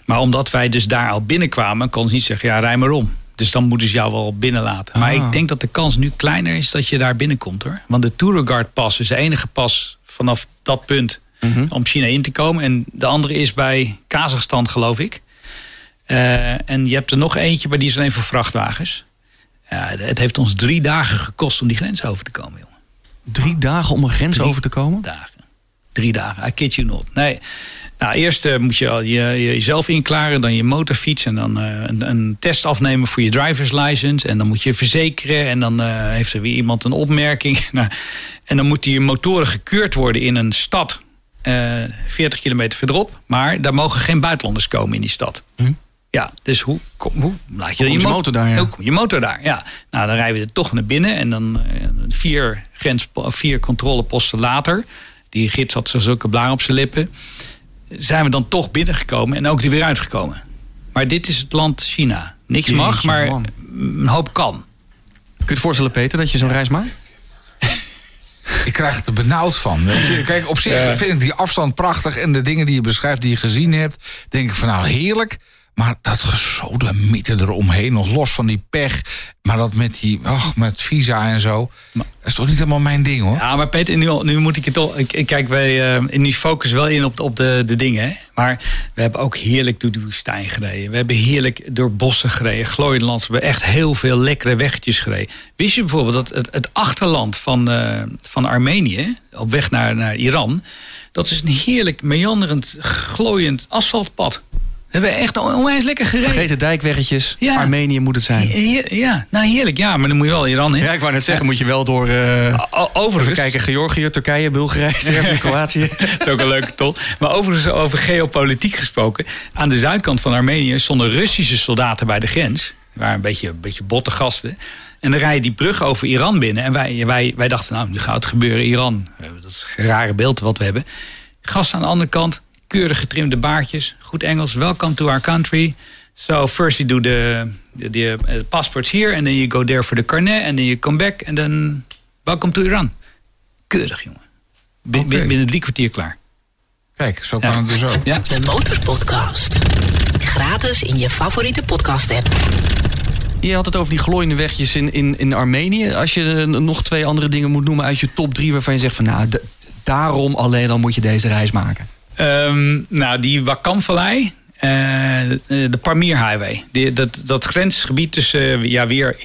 Maar omdat wij dus daar al binnenkwamen, kon ze niet zeggen, ja, rij maar om. Dus dan moeten ze jou wel binnenlaten. Ah. Maar ik denk dat de kans nu kleiner is dat je daar binnenkomt hoor. Want de Toureguard pas is de enige pas vanaf dat punt mm -hmm. om China in te komen. En de andere is bij Kazachstan, geloof ik. Uh, en je hebt er nog eentje, maar die is alleen voor vrachtwagens. Ja, het heeft ons drie dagen gekost om die grens over te komen, jongen. Drie dagen om een grens drie over te komen? dagen. Drie dagen, I kid you not. Nee. Nou, eerst uh, moet je, je, je jezelf inklaren, dan je motorfiets en dan uh, een, een, test afnemen voor je driver's license. En dan moet je verzekeren en dan uh, heeft er weer iemand een opmerking. nou, en dan moeten je motoren gekeurd worden in een stad 40 kilometer verderop. Maar daar mogen geen buitenlanders komen in die stad. Hm? Ja, dus hoe, kom, hoe laat je hoe je, je motor daar? Ja. Hoe kom je motor daar? Ja. Nou, dan rijden we er toch naar binnen en dan vier, grens, vier controleposten later die gids had zo zulke blaar op zijn lippen. Zijn we dan toch binnengekomen en ook er weer uitgekomen. Maar dit is het land China. Niks Jeetje, mag, maar man. een hoop kan. Kun je het voorstellen, Peter, dat je zo'n reis maakt? Ik krijg het er benauwd van. Kijk, op zich vind ik die afstand prachtig. En de dingen die je beschrijft, die je gezien hebt, denk ik van nou heerlijk. Maar dat gesodemieten eromheen, nog los van die pech. Maar dat met die, ach, met visa en zo. Dat is toch niet helemaal mijn ding hoor. Ja, maar Peter, nu, nu moet ik het toch. Ik, ik kijk, wij uh, nu focus wel in op, op de, de dingen. Hè? Maar we hebben ook heerlijk door de woestijn gereden. We hebben heerlijk door bossen gereden, glooiend land. We hebben echt heel veel lekkere weggetjes gereden. Wist je bijvoorbeeld dat het, het achterland van, uh, van Armenië, op weg naar, naar Iran, dat is een heerlijk meanderend, glooiend asfaltpad. We hebben echt onwijs lekker gereden. Vergeet de dijkweggetjes. Ja. Armenië moet het zijn. Heer- ja, nou heerlijk, ja, maar dan moet je wel Iran in. Ja, ik wou net zeggen, moet je wel door... even Overigens, kijken, Georgië, Turkije, Bulgarije, Servië, Kroatië. dat is ook een leuke toch? Maar overigens over geopolitiek gesproken. Aan de zuidkant van Armenië stonden Russische soldaten bij de grens. Die waren een beetje, een beetje botte gasten. En dan rij je die brug over Iran binnen. En wij, wij, wij dachten, nou, nu gaat het gebeuren Iran. Dat is een rare beeld wat we hebben. Gasten aan de andere kant, keurig getrimde baardjes. Goed Engels, welcome to our country. So first you do the, the, the uh, passports here. And then you go there for the carnet. And then you come back. And then welcome to Iran. Keurig, jongen. Bin- Oké. bin- Binnen drie kwartier klaar. Kijk, zo kan Ja. het dus ook. Ja? De Motorpodcast. Gratis in je favoriete podcast-app. Je had het over die glooiende wegjes in, in, in Armenië. Als je eh, nog twee andere dingen moet noemen uit je top drie... waarvan je zegt van nou, daarom alleen dan moet je deze reis maken. Ehm, nou, die Wakam-vallei. eh, de, Pamir Highway. Die, dat, dat grensgebied tussen ja, weer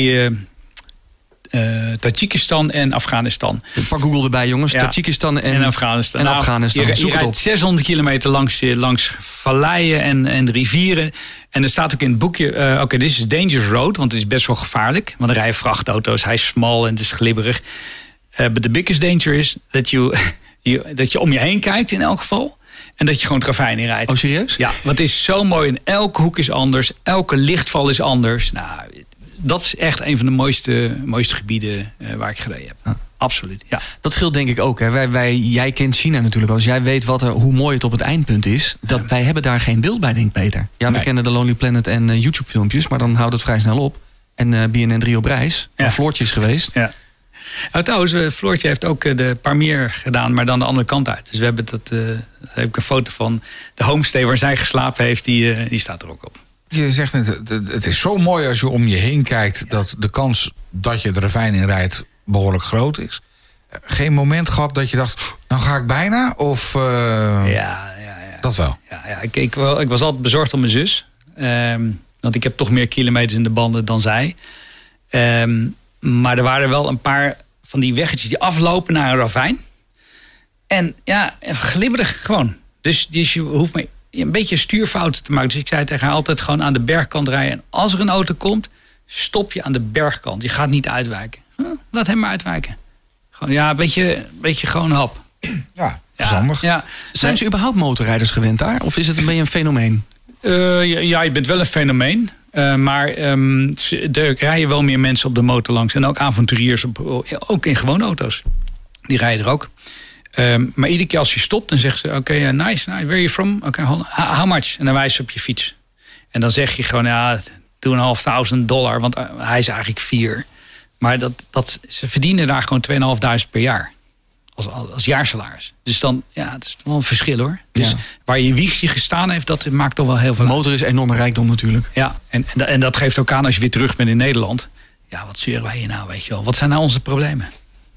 eh, Tajikistan en Afghanistan. Pak Google erbij, jongens. Ja. Tajikistan en, En Afghanistan. En Nou, Afghanistan. Je, je Zoek het rijdt op. 600 kilometer langs, langs valleien en, en rivieren. En er staat ook in het boekje... Oké, dit is Dangerous Road, want het is best wel gevaarlijk. Want er rijden vrachtauto's, hij is smal en het is glibberig. Eh but the biggest danger is dat je, je, dat je om je heen kijkt in elk geval. En dat je gewoon ravijn in rijdt. Oh, serieus? Ja, want het is zo mooi. En elke hoek is anders. Elke lichtval is anders. Nou, dat is echt een van de mooiste, mooiste gebieden eh, waar ik gereden heb. Absoluut, ja. Dat scheelt denk ik ook. Hè. Wij, wij, jij kent China natuurlijk. Als jij weet wat er, hoe mooi het op het eindpunt is. Dat, Wij hebben daar geen beeld bij, denk ik, Peter. Ja, we kennen de Lonely Planet en eh, YouTube filmpjes. Maar dan houdt het vrij snel op. En eh BNN 3 op reis. Ja. Waar Floortje is geweest. Ja. Nou, trouwens, eh, Floortje heeft ook eh, de Parmier gedaan, maar dan de andere kant uit. Dus we hebben dat, eh, daar heb ik een foto van de homestay waar zij geslapen heeft, die, die staat er ook op. Je zegt net, het- is zo mooi als je om je heen kijkt... dat de kans dat je de ravijn in rijdt behoorlijk groot is. Geen moment gehad dat je dacht, nou ga ik bijna? Of Ja, ja, ja. dat wel? ja, ja ik, ik, wel- ik was altijd bezorgd om mijn zus. Ehm, want ik heb toch meer kilometers in de banden dan zij. Ehm, maar er waren wel een paar van die weggetjes die aflopen naar een ravijn. En ja, glibberig gewoon. Dus, dus je hoeft maar een beetje stuurfouten te maken. Dus ik zei tegen haar altijd gewoon aan de bergkant rijden. En als er een auto komt, stop je aan de bergkant. Je gaat niet uitwijken. Huh, laat hem maar uitwijken. Gewoon, ja, een beetje, een beetje gewoon hap. Ja, Ja, verstandig. Ja, Zijn ze überhaupt motorrijders gewend daar? Of is het een beetje een fenomeen? Eh, ja, ja, je bent wel een fenomeen. Eh, maar ze- er rijden wel meer mensen op de motor langs. En ook avonturiers, op, ook in gewone auto's. Die rijden er ook. Ehm, maar iedere keer als je stopt, dan zeggen ze... Oké, eh, nice, nice, where are you from? Oké, how, how much? En dan wijzen ze op je fiets. En dan zeg je gewoon, ja, 2.500 dollar. Want eh, hij is eigenlijk vier. Maar dat, dat, ze verdienen daar gewoon 2.500 per jaar. Als, als jaarsalaris. Dus dan, ja, het is wel een verschil hoor. Dus Ja. waar je wiegje gestaan heeft, dat maakt toch wel heel veel De motor is enorme rijkdom natuurlijk. Ja, en, en, da- en dat geeft ook aan als je weer terug bent in Nederland. Ja, wat zeuren wij hier nou, weet je wel? Wat zijn nou onze problemen?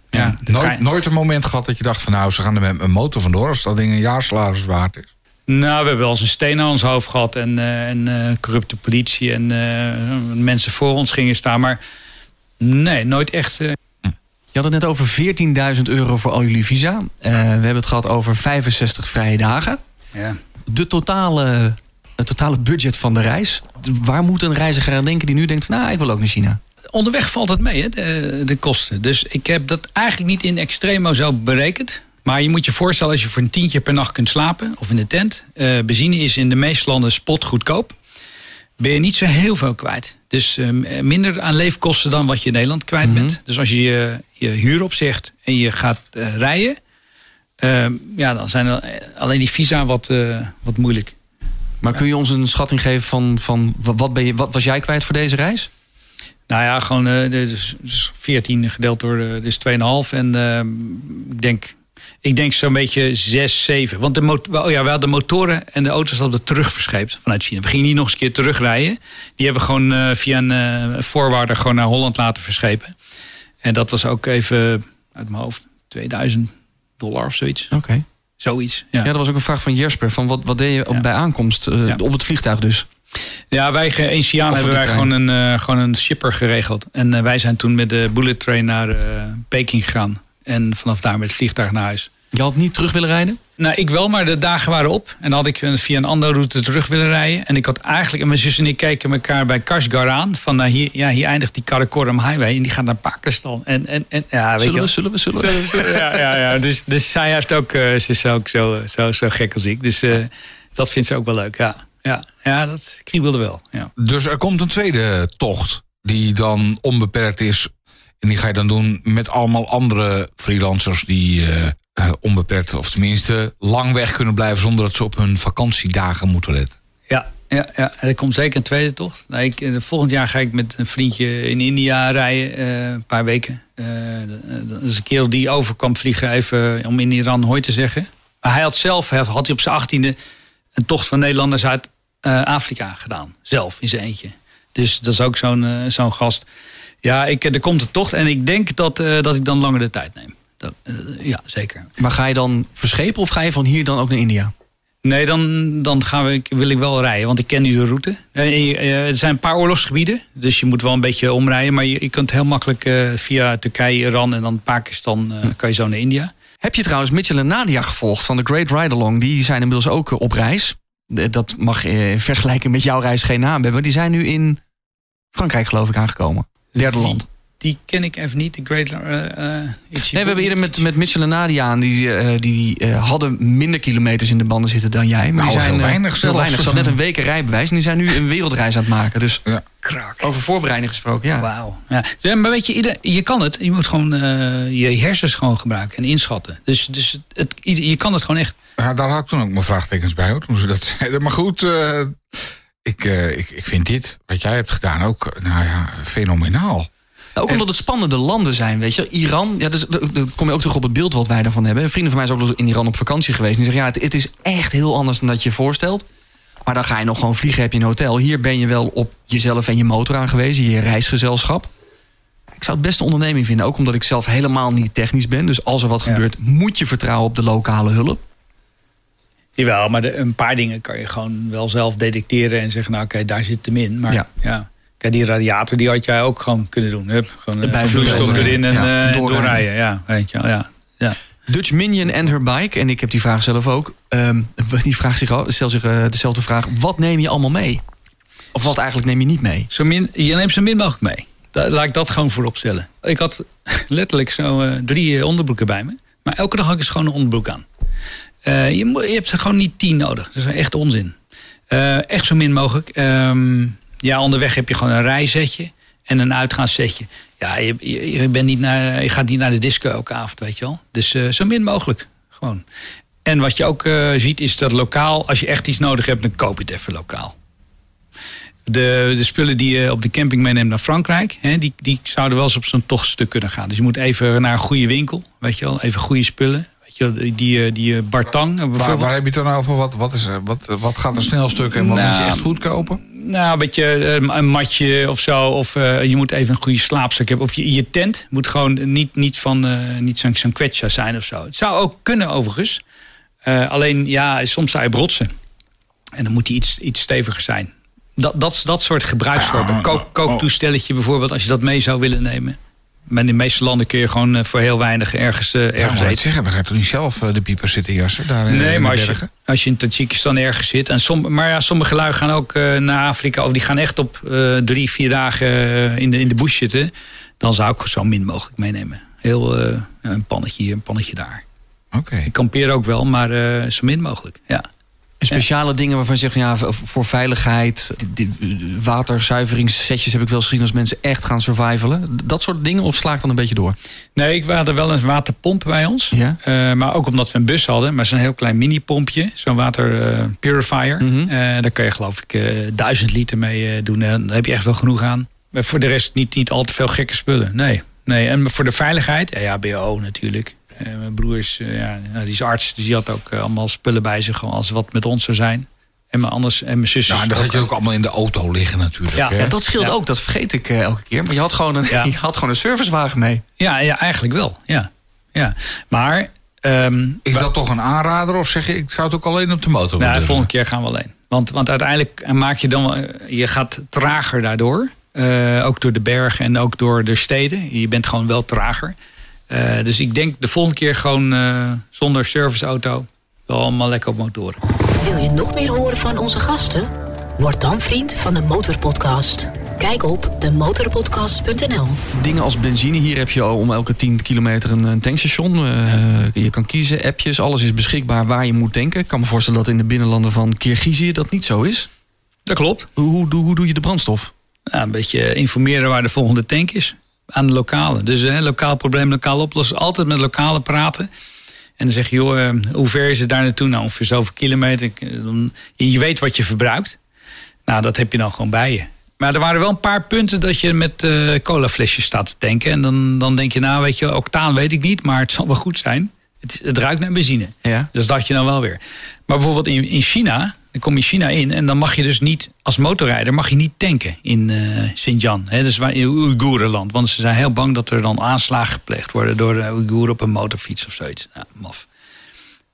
Ja, Nooit, je- nooit een moment gehad dat je dacht van nou, ze gaan er met mijn motor vandoor als dat ding een jaarsalaris waard is. Nou, we hebben wel eens een steen aan ons hoofd gehad en, eh, en eh, corrupte politie en eh, mensen voor ons gingen staan. Maar nee, nooit echt. Je had het net over 14.000 euro voor al jullie visa. Eh, we hebben het gehad over 65 vrije dagen. ja. De totale, het totale budget van de reis. Waar moet een reiziger aan denken die nu denkt van... nou, ik wil ook naar China. Onderweg valt het mee, hè, de, de kosten. Dus ik heb dat eigenlijk niet in extremo zo berekend. Maar je moet je voorstellen als je voor een tientje per nacht kunt slapen, of in de tent. eh, benzine is in de meeste landen spot goedkoop. Ben je niet zo heel veel kwijt. Dus eh, minder aan leefkosten dan wat je in Nederland kwijt bent. Dus als je je, je huur opzegt en je gaat eh, rijden. eh, ja, dan zijn alleen die visa wat, eh, wat moeilijk. Maar kun je ons een schatting geven van, van wat, ben je, wat was jij kwijt voor deze reis? Nou ja, gewoon eh, dus, dus 14 gedeeld door dus 2,5. En eh, ik denk, ik denk zo'n beetje 6, 7. Want de, oh ja, we hadden de motoren en de auto's hadden we terugverscheept vanuit China. We gingen niet nog eens een keer terugrijden. Die hebben we gewoon eh, via een eh, voorwaarder gewoon naar Holland laten verschepen. En dat was ook even uit mijn hoofd 2000 dollar of zoiets. Oké. Zoiets. Ja. Ja, dat was ook een vraag van Jesper. Van wat, wat deed je op, Ja. bij aankomst? eh, Ja. Op het vliegtuig dus. Ja, wij in Of hebben wij trein. gewoon een, gewoon een shipper geregeld. En wij zijn toen met de bullet train naar Peking gegaan. En vanaf daar met het vliegtuig naar huis. Je had niet terug willen rijden? Nou, ik wel, maar de dagen waren op. En dan had ik eh, via een andere route terug willen rijden. En ik had eigenlijk, en mijn zus en ik keken elkaar bij Kashgar aan. Van nou, hier, ja, hier eindigt die Karakoram Highway. En die gaat naar Pakistan. En, en, en ja, weet je Zullen we, wel. zullen we, zullen we? Zullen we- zullen we- Ja, ja, ja. Dus, dus zij heeft ook, eh, ze is ook zo, zo, zo gek als ik. Dus eh, dat vindt ze ook wel leuk, ja. Ja, ja dat kriebelde wel, ja. Dus er komt een tweede tocht die dan onbeperkt is. En die ga je dan doen met allemaal andere freelancers die eh, eh, onbeperkt, of tenminste lang weg kunnen blijven zonder dat ze op hun vakantiedagen moeten letten. Ja, ja, ja. er komt zeker een tweede tocht. Nou, ik, eh, volgend jaar ga ik met een vriendje in India rijden, een paar weken. Dat is een kerel die over kwam vliegen, even om in Iran hoi te zeggen. Maar hij had zelf, had hij op zijn achttiende, een tocht van Nederlanders uit eh, Afrika gedaan. Zelf, in zijn eentje. Dus dat is ook zo'n zo'n gast. Ja, ik, er komt een tocht en ik denk dat, eh, dat ik dan langer de tijd neem. Dat, eh, ja, zeker. Maar ga je dan verschepen of ga je van hier dan ook naar India? Nee, dan, dan gaan we, wil ik wel rijden, want ik ken nu de route. Eh, er zijn een paar oorlogsgebieden, dus je moet wel een beetje omrijden. Maar je, je kunt heel makkelijk via Turkije, Iran en dan Pakistan uh, kan je zo naar India. Heb je trouwens Mitchell en Nadia gevolgd van de Great Ride Along? Die zijn inmiddels ook op reis. Dat mag in vergelijking met jouw reis geen naam hebben. Die zijn nu in Frankrijk geloof ik aangekomen. Derde land. Die ken ik even niet, de Great uh, nee, we hebben eerder met, met Mitchell en Nadia aan. Die, uh, die uh, hadden minder kilometers in de banden zitten dan jij. Maar nou, die zijn heel weinig heel weinig. Ze hadden net een weken rijbewijs. En die zijn nu een wereldreis aan het maken. Dus ja. Krak. over voorbereiding gesproken, ja. Wauw. Ja. Maar weet je, ieder, je kan het. Je moet gewoon je hersens gewoon gebruiken en inschatten. Dus, dus het, je kan het gewoon echt. Ja, daar had ik toen ook mijn vraagtekens bij, hoor, toen ze dat zeiden. Maar goed, ik, ik, ik vind dit, wat jij hebt gedaan, ook nou ja, fenomenaal. Ook omdat het spannende landen zijn, weet je. Iran, ja, dus, dan kom je ook terug op het beeld wat wij daarvan hebben. Vrienden van mij zijn ook in Iran op vakantie geweest. Die zeggen, ja, het, het, is echt heel anders dan dat je je voorstelt. Maar dan ga je nog gewoon vliegen, heb je een hotel. Hier ben je wel op jezelf en je motor aangewezen, je reisgezelschap. Ik zou het beste onderneming vinden, ook omdat ik zelf helemaal niet technisch ben. Dus als er wat ja. gebeurt, moet je vertrouwen op de lokale hulp. Jawel, maar de, een paar dingen kan je gewoon wel zelf detecteren en zeggen, nou oké, daar zit hem in. Maar ja. ja. Kijk, die radiator die had jij ook gewoon kunnen doen. Hup, gewoon uh, vloeistof erin en ja, uh, doorrijden. Ja, weet je wel, ja. ja. Dutch Minion en her bike, en ik heb die vraag zelf ook. Um, die vraagt zich, stelt zich uh, dezelfde vraag. Wat neem je allemaal mee? Of wat eigenlijk neem je niet mee? Zo min, je neemt zo min mogelijk mee. Da, laat ik dat gewoon voorop stellen. Ik had letterlijk zo drie onderbroeken bij me. Maar elke dag had ik eens gewoon een onderbroek aan. Je, je, hebt er gewoon niet tien nodig. Dat is echt onzin. echt zo min mogelijk. Um, ja, onderweg heb je gewoon een rijzetje en een uitgaanszetje. Ja, je, je, bent niet naar, je gaat niet naar de disco elke avond, weet je wel. Dus uh, zo min mogelijk, gewoon. En wat je ook ziet is dat lokaal, als je echt iets nodig hebt, dan koop je het even lokaal. De, de spullen die je op de camping meeneemt naar Frankrijk, hè, die, die zouden wel eens op zo'n tochtstuk kunnen gaan. Dus je moet even naar een goede winkel, weet je wel, even goede spullen. Die, die, die Bartang bijvoorbeeld. Waar, waar heb je het dan over? Wat, wat, is, wat, wat gaat een snelstuk en wat nou, moet je echt goed kopen? Nou, een beetje een matje of zo. Of uh, je moet even een goede slaapzak hebben. Of je, je tent moet gewoon niet, niet, van, uh, niet zo'n zo'n kwetsja zijn of zo. Het zou ook kunnen overigens. Uh, alleen ja, soms zou je brotsen. En dan moet die iets, iets steviger zijn. Dat, dat, dat soort gebruiksvormen. Kook, kooktoestelletje bijvoorbeeld, als je dat mee zou willen nemen. Maar in de meeste landen kun je gewoon uh, voor heel weinig ergens, uh, ergens ja, eten. zeggen, dan ga je toch niet zelf uh, de piepers zitten jassen? Daar, nee, maar als je, als je in Tajikistan ergens zit. En som, maar ja, sommige lui gaan ook naar Afrika. Of die gaan echt op drie, vier dagen in, de, in de bush zitten. Dan zou ik zo min mogelijk meenemen. Heel een pannetje hier, een pannetje daar. Oké. Okay. Ik kampeer ook wel, maar zo min mogelijk. Ja. Speciale ja. dingen waarvan je zegt van ja, voor veiligheid, waterzuiveringssetjes heb ik wel gezien als mensen echt gaan survivalen. Dat soort dingen of sla ik dan een beetje door? Nee, we hadden wel een waterpomp bij ons. Ja? Uh, maar ook omdat we een bus hadden, maar zo'n heel klein mini-pompje, zo'n water uh, purifier. Mhm. Mm -hmm. uh, daar kan je geloof ik duizend liter mee doen. En daar heb je echt wel genoeg aan. Maar voor de rest niet, niet al te veel gekke spullen. Nee. nee. En voor de veiligheid, ja, BO natuurlijk. Uh, mijn broer is, uh, ja, die is arts, dus die had ook uh, allemaal spullen bij zich als wat met ons zou zijn. En mijn, anders, en mijn zus. Nou, dat had je ook allemaal in de auto liggen natuurlijk. Ja, hè? ja dat scheelt ja. ook, dat vergeet ik elke keer. Maar je had gewoon een, ja. je had gewoon een servicewagen mee. Ja, ja eigenlijk wel. Ja. Ja. Maar. Um, is dat toch een aanrader of zeg je, ik zou het ook alleen op de motor Nou, de volgende keer gaan we alleen. Want, want uiteindelijk maak je dan, je gaat trager daardoor. ook door de bergen en ook door de steden. Je bent gewoon wel trager. Uh, dus ik denk de volgende keer gewoon uh, zonder serviceauto. Wel allemaal lekker op motoren. Wil je nog meer horen van onze gasten? Word dan vriend van de Motorpodcast. Kijk op demotorpodcast.nl. Dingen als benzine. Hier heb je al om elke 10 kilometer een, een tankstation. Uh, ja. Je kan kiezen, appjes. Alles is beschikbaar waar je moet tanken. Ik kan me voorstellen dat in de binnenlanden van Kirgizië dat niet zo is. Dat klopt. Hoe, hoe, hoe doe je de brandstof? Nou, een beetje informeren waar de volgende tank is aan de lokale. Dus hè, lokaal probleem, lokaal oplossen. Altijd met lokale praten. En dan zeg je, joh, hoe ver is het daar naartoe? Nou, ongeveer zoveel kilometer. Je weet wat je verbruikt. Nou, dat heb je dan gewoon bij je. Maar er waren wel een paar punten dat je met uh, colaflesjes staat te tanken. En dan, dan denk je, nou weet je, octaan weet ik niet, maar het zal wel goed zijn. Het, het ruikt naar benzine. Ja. Dus dat je dan wel weer. Maar bijvoorbeeld in, in China, dan kom je China in en dan mag je dus niet, als motorrijder, mag je niet tanken in uh, Xinjiang. Hè, dus waar, in Oeigoerenland. Want ze zijn heel bang dat er dan aanslagen gepleegd worden door de Oeigoeren op een motorfiets of zoiets. Nou, maf.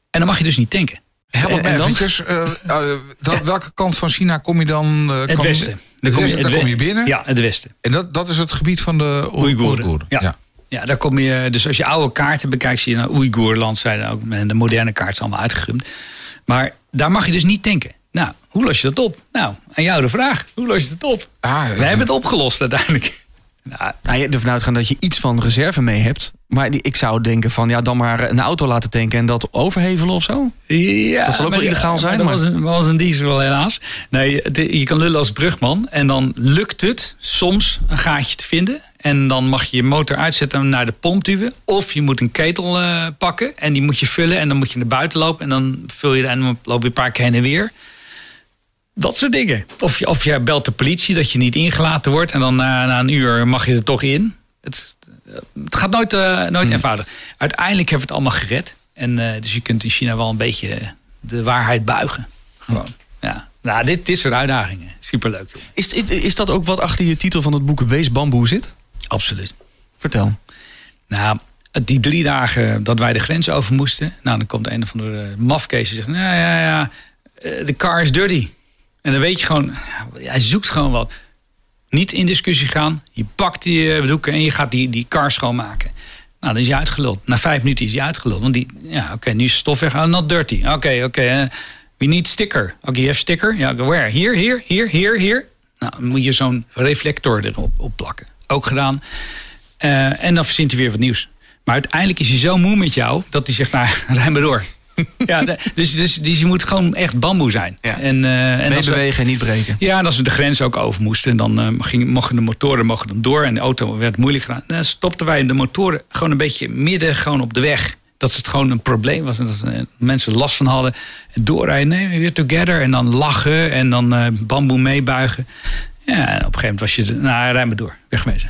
En dan mag je dus niet tanken. Help me eventjes. eh, eh, welke kant van China kom je dan? eh, Het westen. Dan kom je- daar kom je binnen. Ja, het westen. En dat, dat is het gebied van de Oeigoeren. Oeigoeren. Ja. Ja, daar kom je. Dus als je oude kaarten bekijkt, zie je nou Oeigoerland zijn ook. En de moderne kaart is allemaal uitgegumd. Maar daar mag je dus niet tanken. Nou, hoe los je dat op? Nou, aan jou de vraag. Hoe los je het op? Ah, We hebben het opgelost uiteindelijk. Nou, Nou, je ervan uitgaan dat je iets van reserve mee hebt. Maar die- ik zou denken van ja, dan maar een auto laten tanken en dat overhevelen of zo. Ja, Dat zal ook wel illegaal zijn, Dat maar- was, een, was een diesel helaas. Nee, het- je kan lullen als brugman. En dan lukt het soms een gaatje te vinden. En dan mag je je motor uitzetten en naar de pomp duwen. Of je moet een ketel eh, pakken en die moet je vullen. En dan moet je naar buiten lopen. En dan vul je en dan loop je een paar keer heen en weer. Dat soort dingen. Of je, of je belt de politie dat je niet ingelaten wordt. En dan na, na een uur mag je er toch in. Het, het gaat nooit, eh, nooit eenvoudig. Uiteindelijk hebben we het allemaal gered. En, eh, dus je kunt in China wel een beetje de waarheid buigen. Gewoon. Ja. Nou, dit, dit soort uitdagingen. Superleuk, joh. Is, is, is dat ook wat achter je titel van het boek Wees Bamboe zit? Absoluut. Vertel. Nou, die drie dagen dat wij de grens over moesten. Nou, dan komt een of andere mafkees en zegt... Nou ja, ja, eh, de car is dirty. En dan weet je gewoon... Hij zoekt gewoon wat. Niet in discussie gaan. Je pakt die eh, doeken en je gaat die, die car schoonmaken. Nou, dan is hij uitgeluld. Na vijf minuten is hij uitgeluld. Want die, ja, oké, nu is stof weg. Oh, not dirty. Oké, oké. eh, we need sticker. Oké, je hebt sticker. Ja, where? Hier, hier, hier, hier, hier. Nou, dan moet je zo'n reflector erop op plakken. Ook gedaan. Eh, en dan verzint hij weer wat nieuws. Maar uiteindelijk is hij zo moe met jou dat hij zegt: Nou, rij maar door. ja, dus, dus, dus je moet gewoon echt bamboe zijn. Ja. En, eh, en Meebewegen en niet breken. ja, en als we de grens ook over moesten, dan ging, mochten de motoren mochten dan door en de auto werd moeilijk gedaan. Dan stopten wij de motoren gewoon een beetje midden gewoon op de weg. Dat het gewoon een probleem was en dat mensen last van hadden. En doorrijden, nee, weer together. En dan lachen en dan bamboe meebuigen. Ja, en op een gegeven moment was je, nou, rij maar door, wegwezen.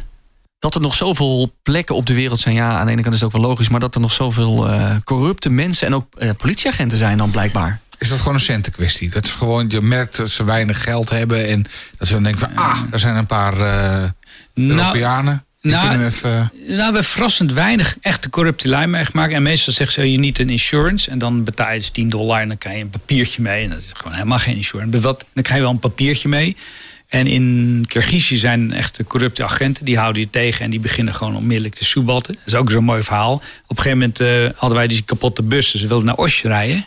Dat er nog zoveel plekken op de wereld zijn, ja, aan de ene kant is het ook wel logisch, maar dat er nog zoveel eh, corrupte mensen en ook eh, politieagenten zijn dan blijkbaar. Is dat gewoon een centenkwestie? Dat is gewoon, je merkt dat ze weinig geld hebben. En dat ze dan denken van, ah, er zijn een paar eh Europeanen. Nou, kunnen even... Nou, we hebben verrassend weinig echte corrupte lui meegemaakt. En meestal zeggen ze, je niet een insurance. En dan betaal je dus 10 dollar en dan krijg je een papiertje mee. En dat is gewoon helemaal geen insurance. Maar wat, dan krijg je wel een papiertje mee. En in Kirgizië zijn echte corrupte agenten. Die houden je tegen en die beginnen gewoon onmiddellijk te soebatten. Dat is ook zo'n mooi verhaal. Op een gegeven moment eh, hadden wij die kapotte bus. Dus we wilden naar Osh rijden.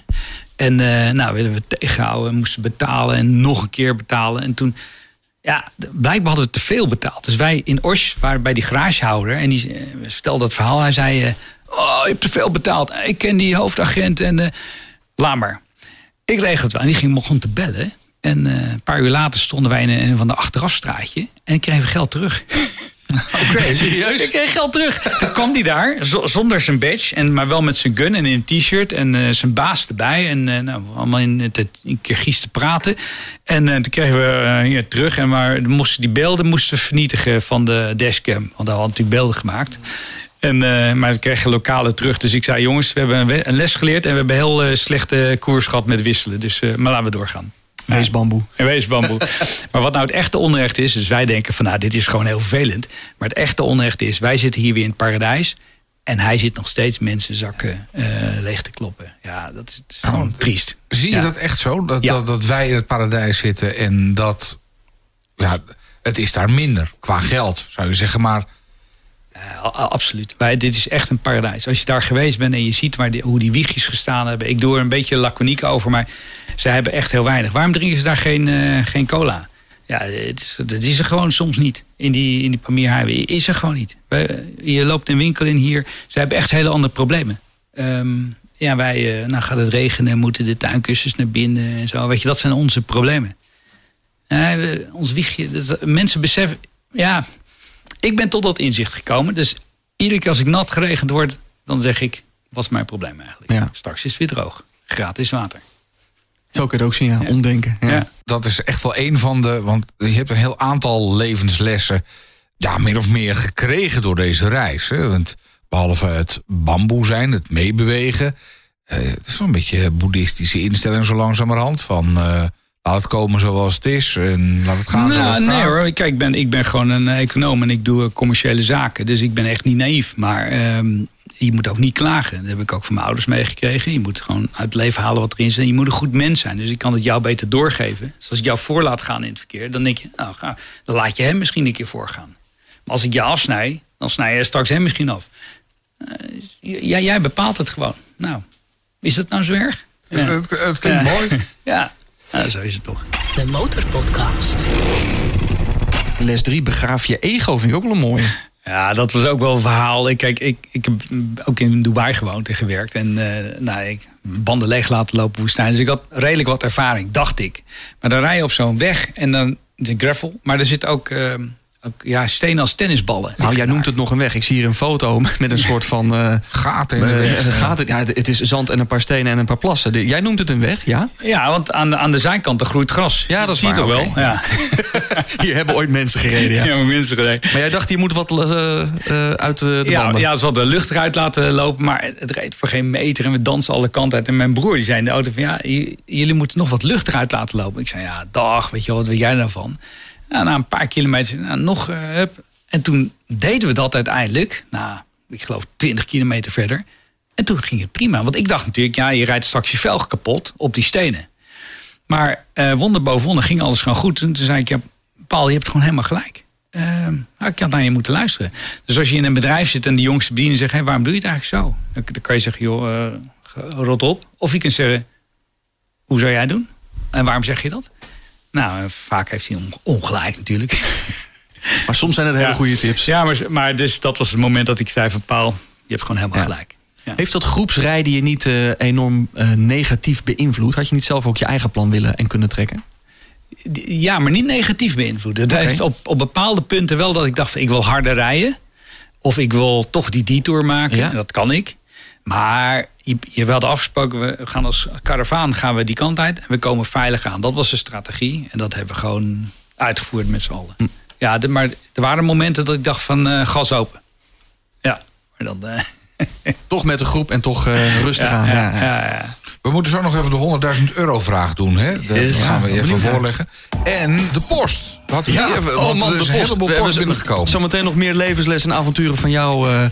En eh nou, werden we tegengehouden. Moesten betalen en nog een keer betalen. En toen... Ja, blijkbaar hadden we te veel betaald. Dus wij in Osh waren bij die garagehouder. En die eh, vertelde dat verhaal. Hij zei, oh, je hebt te veel betaald. Ik ken die hoofdagent en laat maar. Ik regel het wel. En die ging begon te bellen. En eh, een paar uur later stonden wij in een van de achterafstraatje. En ik kreeg geld terug. Oké, serieus? Ik kreeg geld terug. Toen kwam hij daar, zo- zonder zijn badge, en, maar wel met zijn gun en in een t-shirt. En eh, zijn baas erbij. En eh, nou, allemaal in het Kirgiz te praten. En toen kregen we hier terug. En maar we moesten die beelden moesten we vernietigen van de dashcam. Want daar hadden we natuurlijk beelden gemaakt. En, eh, maar we kregen lokale terug. Dus ik zei, jongens, we hebben een we- een les geleerd. En we hebben heel eh, slechte koers gehad met wisselen. Dus eh, maar laten we doorgaan. Wees Bamboe. En wees bamboe. maar wat nou het echte onrecht is, dus wij denken van nou, dit is gewoon heel vervelend. Maar het echte onrecht is, wij zitten hier weer in het paradijs. En hij zit nog steeds mensenzakken eh leeg te kloppen. Ja, dat is, is gewoon triest. Zie je Ja. dat echt zo? Dat, Ja. dat, dat wij in het paradijs zitten en dat... Ja, het is daar minder qua geld, zou je zeggen. Maar absoluut. Wij, dit is echt een paradijs. Als je daar geweest bent en je ziet waar die, hoe die wiegjes gestaan hebben. Ik doe er een beetje laconiek over, maar ze hebben echt heel weinig. Waarom drinken ze daar geen, eh, geen cola? Ja, het is, dat is er gewoon soms niet. In die, in die Pamir Highway is er gewoon niet. Wij- Je loopt een winkel in hier. Ze hebben echt hele andere problemen. Ehm, ja, wij, eh, nou gaat het regenen, moeten de tuinkussens naar binnen en zo. Weet je, dat zijn onze problemen. We- ons wiegje, dat is- mensen beseffen, ja, ik ben tot dat inzicht gekomen. Dus iedere keer als ik nat geregend word, dan zeg ik, wat is mijn probleem eigenlijk? Ja. Straks is het weer droog. Gratis water. Zo kun je het ook zien, ja. Omdenken. Ja. Ja. dat is echt wel een van de... Want je hebt een heel aantal levenslessen... Ja, min of meer gekregen door deze reis. Hè? Want behalve het bamboe zijn, het meebewegen... eh, het is wel een beetje boeddhistische instelling zo langzamerhand. Van eh, laat het komen zoals het is en laat het gaan zoals Nou, het nee gaat. hoor, kijk, ik ben, ik ben gewoon een econoom en ik doe eh, commerciële zaken. Dus ik ben echt niet naïef. Maar ehm, je moet ook niet klagen. Dat heb ik ook van mijn ouders meegekregen. Je moet gewoon uit het leven halen wat erin zit. En je moet een goed mens zijn. Dus ik kan het jou beter doorgeven. Dus als ik jou voor laat gaan in het verkeer, dan denk je, nou, ga, dan laat je hem misschien een keer voorgaan. Maar als ik je afsnij, dan snij je straks hem misschien af. Uh, ja, jij bepaalt het gewoon. Nou, is dat nou zo erg? Ja. Het, het, klinkt Ja. mooi. Ja. ja, zo is het toch. De Motorpodcast. Les 3, begraaf je ego, vind ik ook wel een mooie. Ja, dat was ook wel een verhaal. Ik, kijk, ik, ik heb ook in Dubai gewoond en gewerkt. En eh, nou, ik banden leeg laten lopen woestijn. Dus ik had redelijk wat ervaring, dacht ik. Maar dan rij je op zo'n weg en dan is een gravel. Maar er zit ook, eh, ook ja, stenen als tennisballen. Nou, jij noemt het nog een weg. Ik zie hier een foto met een soort van... eh, Gaten in de eh, weg. een gaten. Ja, het het is zand en een paar stenen en een paar plassen. De- jij noemt het een weg, ja? Ja, want aan de, aan de zijkant er groeit gras. Ja, dat is zie je toch wel. Ja. Hier hebben ooit mensen gereden, ja. Mensen gereden. Maar jij dacht, je moet wat eh, eh, uit de, de Ja, banden. ja, ze hadden de lucht eruit laten lopen, maar het reed voor geen meter. En we dansen alle kanten uit. En mijn broer die zei in de auto van, ja, jullie moeten nog wat lucht eruit laten lopen. Ik zei, ja, dag, weet je wat weet jij nou van? Na een paar kilometer, nou, nog, hup. En toen deden we dat uiteindelijk, nou, ik geloof 20 kilometer verder. En toen ging het prima. Want ik dacht natuurlijk, ja, je rijdt straks je velg kapot op die stenen. Maar eh, wonder boven wonder ging alles gewoon goed. En toen zei ik, ja, Paul, je hebt gewoon helemaal gelijk. Ehm, ik had naar je moeten luisteren. Dus als je in een bedrijf zit en de jongste bediener zegt... Hey, waarom doe je het eigenlijk zo? Dan, kan je zeggen, joh, eh, rot op. Of je kunt zeggen, hoe zou jij doen? En waarom zeg je dat? Nou, eh, vaak heeft hij on- ongelijk natuurlijk. Maar soms zijn het hele Ja. goede tips. ja, maar, maar dus dat was het moment dat ik zei van... Paul, je hebt gewoon helemaal Ja. gelijk. Ja. Heeft dat groepsrijden je niet eh, enorm eh, negatief beïnvloed? Had je niet zelf ook je eigen plan willen en kunnen trekken? Ja, maar niet negatief beïnvloeden. Het Oké. heeft op, op bepaalde punten wel dat ik dacht van ik wil harder rijden. Of ik wil toch die detour maken. Dat kan ik. Maar je, je we hadden afgesproken, we gaan als karavaan gaan we die kant uit. En we komen veilig aan. Dat was de strategie. En dat hebben we gewoon uitgevoerd met z'n allen. Hm. Ja, de, maar er waren momenten dat ik dacht van eh, gas open. Ja, maar dan... eh, Toch met de groep en toch eh, rustig aan. ja, Ja, ja. ja, ja. We moeten zo nog even de 100.000 euro vraag doen. Hè? Dat Yes. gaan we even voorleggen. En de post. Wat Ja, oh man, de post. We hebben binnengekomen. Zometeen nog meer levensles en avonturen van jouw eh,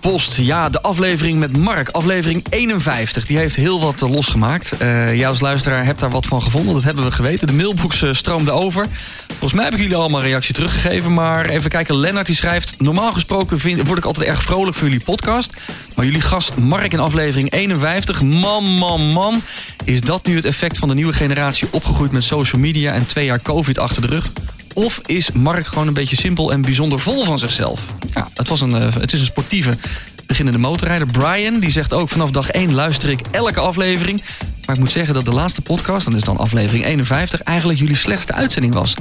post. Ja, de aflevering met Mark, aflevering 51. Die heeft heel wat eh, losgemaakt. Jij als luisteraar hebt daar wat van gevonden. Dat hebben we geweten. De mailbox stroomde over. Volgens mij heb ik jullie allemaal een reactie teruggegeven. Maar even kijken, Lennart die schrijft... Normaal gesproken vind, word ik altijd erg vrolijk voor jullie podcast. Maar jullie gast Mark in aflevering 51. Man, man, man. Is dat nu het effect van de nieuwe generatie opgegroeid met social media... en twee jaar covid achter de rug? Of is Mark gewoon een beetje simpel en bijzonder vol van zichzelf? Ja, het, was een, eh, het is een sportieve beginnende motorrijder. Brian die zegt ook vanaf dag 1 luister ik elke aflevering. Maar ik moet zeggen dat de laatste podcast, dat is dan aflevering 51... eigenlijk jullie slechtste uitzending was.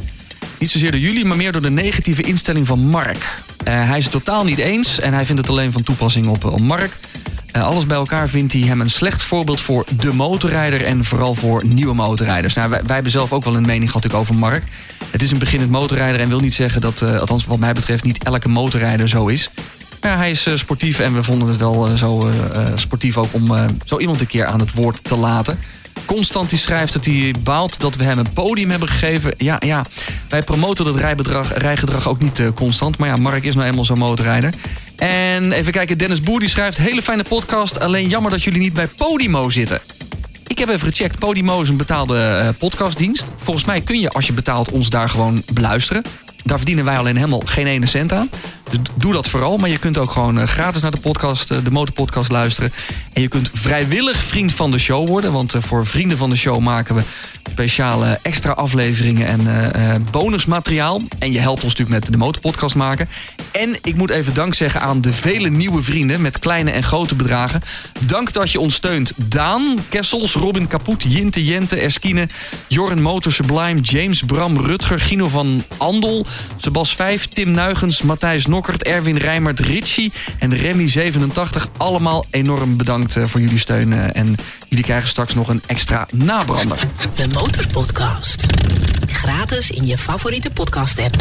Niet zozeer door jullie, maar meer door de negatieve instelling van Mark. Eh, hij is het totaal niet eens en hij vindt het alleen van toepassing op, eh, op Mark. Alles bij elkaar vindt hij hem een slecht voorbeeld voor de motorrijder... en vooral voor nieuwe motorrijders. Nou, wij, wij hebben zelf ook wel een mening gehad over Mark. Het is een beginnend motorrijder en wil niet zeggen dat... eh, althans wat mij betreft niet elke motorrijder zo is. Maar hij is eh, sportief en we vonden het wel eh, zo sportief ook... om zo iemand een keer aan het woord te laten. Constant die schrijft dat hij baalt dat we hem een podium hebben gegeven. Ja, ja, wij promoten dat rijgedrag ook niet constant. Maar ja, Mark is nou eenmaal zo'n motorrijder. En even kijken, Dennis Boer die schrijft... hele fijne podcast, alleen jammer dat jullie niet bij Podimo zitten. Ik heb even gecheckt. Podimo is een betaalde eh, podcastdienst. Volgens mij kun je, als je betaalt, ons daar gewoon beluisteren. Daar verdienen wij alleen helemaal geen ene cent aan. Doe dat vooral. Maar je kunt ook gewoon eh, gratis naar de podcast, eh, de Motorpodcast luisteren. En je kunt vrijwillig vriend van de show worden. Want eh, voor vrienden van de show maken we speciale extra afleveringen en bonusmateriaal. En je helpt ons natuurlijk met de Motorpodcast maken. En ik moet even dank zeggen aan de vele nieuwe vrienden met kleine en grote bedragen. Dank dat je ons steunt. Daan, Kessels, Robin Kaput, Jinte, Jente, Eskine, Jorren Motor Sublime, James, Bram, Rutger, Gino van Andel, Sebas 5, Tim Nuigens, Matthijs Nokkert, Erwin Rijmert, Ritchie en Remy87. Allemaal enorm bedankt eh, voor jullie steun. eh, En jullie krijgen straks nog een extra nabrander. De Motorpodcast. Gratis in je favoriete podcast app.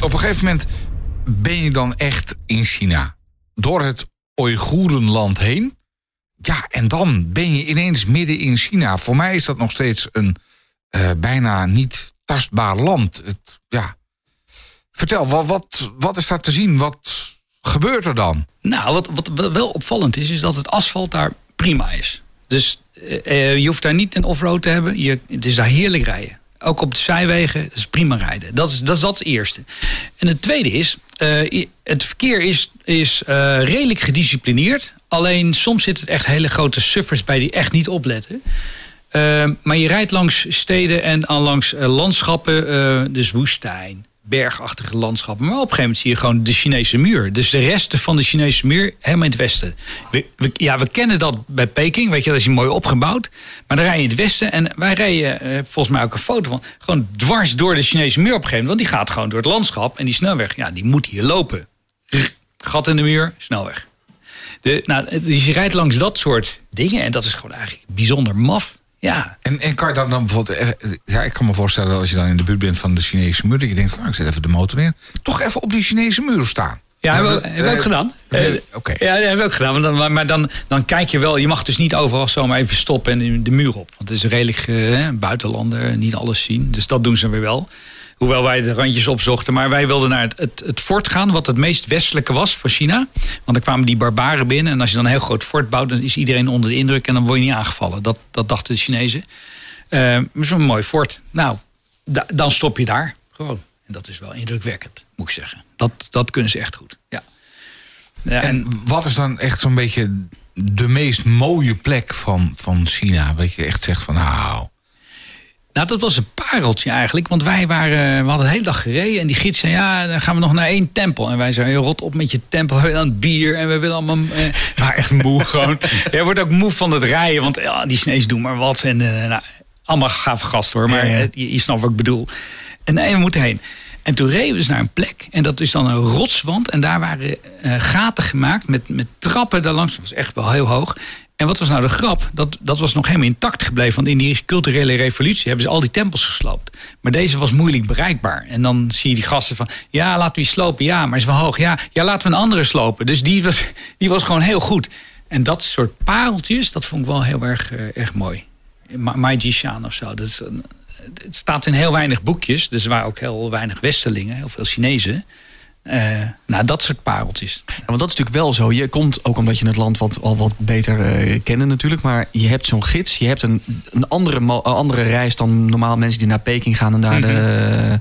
Op een gegeven moment ben je dan echt in China. Door het Oeigoerenland heen. Ja, en dan ben je ineens midden in China. Voor mij is dat nog steeds een eh, bijna niet tastbaar land. Het, ja. Vertel, wat, wat, wat is daar te zien? Wat gebeurt er dan? Nou, wat, wat wel- opvallend is, is dat het asfalt daar prima is. Dus eh, eh, je hoeft daar niet een offroad te hebben. Je, het is daar heerlijk rijden. Ook op de zijwegen, is prima rijden. Dat is, dat is dat eerste. En het tweede is, eh, het verkeer is, is redelijk gedisciplineerd. Alleen soms zitten echt hele grote suffers bij die echt niet opletten. Maar je rijdt langs steden en langs landschappen, dus woestijn, bergachtige landschappen. Maar op een gegeven moment zie je gewoon de Chinese muur. Dus de resten van de Chinese muur helemaal in het westen. We, we- ja, we kennen dat bij Peking, weet je, dat is mooi opgebouwd. Maar dan rij je in het westen en wij rijden, eh, volgens mij ook een foto van, gewoon dwars door de Chinese muur op een gegeven moment. Want die gaat gewoon door het landschap en die snelweg, ja, die moet hier lopen. Gat in de muur, snelweg. De, nou, dus je rijdt langs dat soort dingen en dat is gewoon eigenlijk bijzonder maf. Ja, En, en kan je dan, dan bijvoorbeeld... eh, Ja, ik kan me voorstellen dat als je dan in de buurt bent van de Chinese muur... dat je denkt van, nou, ik zet even de motor neer. Toch even op die Chinese muur staan. Ja, hebben we, Eh, hebben we ook gedaan. eh, Eh, Oké. Ja, dat hebben we ook gedaan. Maar dan, maar dan, dan kijk je wel, je mag dus niet overal zomaar even stoppen en de muur op. Want het is redelijk eh, buitenlander, niet alles zien. Dus dat doen ze weer wel. Hoewel wij de randjes opzochten. Maar wij wilden naar het, het, het fort gaan, wat het meest westelijke was voor China. Want dan kwamen die barbaren binnen. En als je dan een heel groot fort bouwt, dan is iedereen onder de indruk. En dan word je niet aangevallen. Dat, dat dachten de Chinezen. Maar zo'n mooi fort. Nou, da- dan stop je daar gewoon. En dat is wel indrukwekkend, moet ik zeggen. Dat, dat kunnen ze echt goed. Ja. Ja, en, En wat is dan echt zo'n beetje de meest mooie plek van, van China? Wat je echt zegt van, nou... nou, dat was een pareltje eigenlijk. Want wij waren, we hadden de hele dag gereden. En die gids zei, ja, dan gaan we nog naar één tempel. En wij zeiden, rot op met je tempel. We willen aan het bier. En we willen allemaal... Eh, maar echt moe gewoon. Je wordt ook moe van het rijden. Want ja, die Chinezen doen maar wat. En eh, nou, allemaal gaaf gast hoor. Maar Ja, ja. je, je snapt wat ik bedoel. En nee, we moeten heen. En toen reden we dus naar een plek. En dat is dan een rotswand. En daar waren eh, gaten gemaakt met, met trappen daarlangs. Dat was echt wel heel hoog. En wat was nou de grap? Dat, dat was nog helemaal intact gebleven. Want in die culturele revolutie hebben ze al die tempels gesloopt. Maar deze was moeilijk bereikbaar. En dan zie je die gasten van... Ja, laten we die slopen. Ja, maar is wel hoog. Ja, ja laten we een andere slopen. Dus die was, die was gewoon heel goed. En dat soort pareltjes, dat vond ik wel heel erg, erg mooi. Ma- Mai Jishan of zo. Dat is het staat in heel weinig boekjes. Dus er waren ook heel weinig Westelingen, heel veel Chinezen. Eh, nou, dat soort pareltjes. Ja, want dat is natuurlijk wel zo. Je komt ook omdat je het land wat, al wat beter eh kennen natuurlijk. Maar je hebt zo'n gids. Je hebt een, een andere, een andere reis dan normaal mensen die naar Peking gaan en daar de,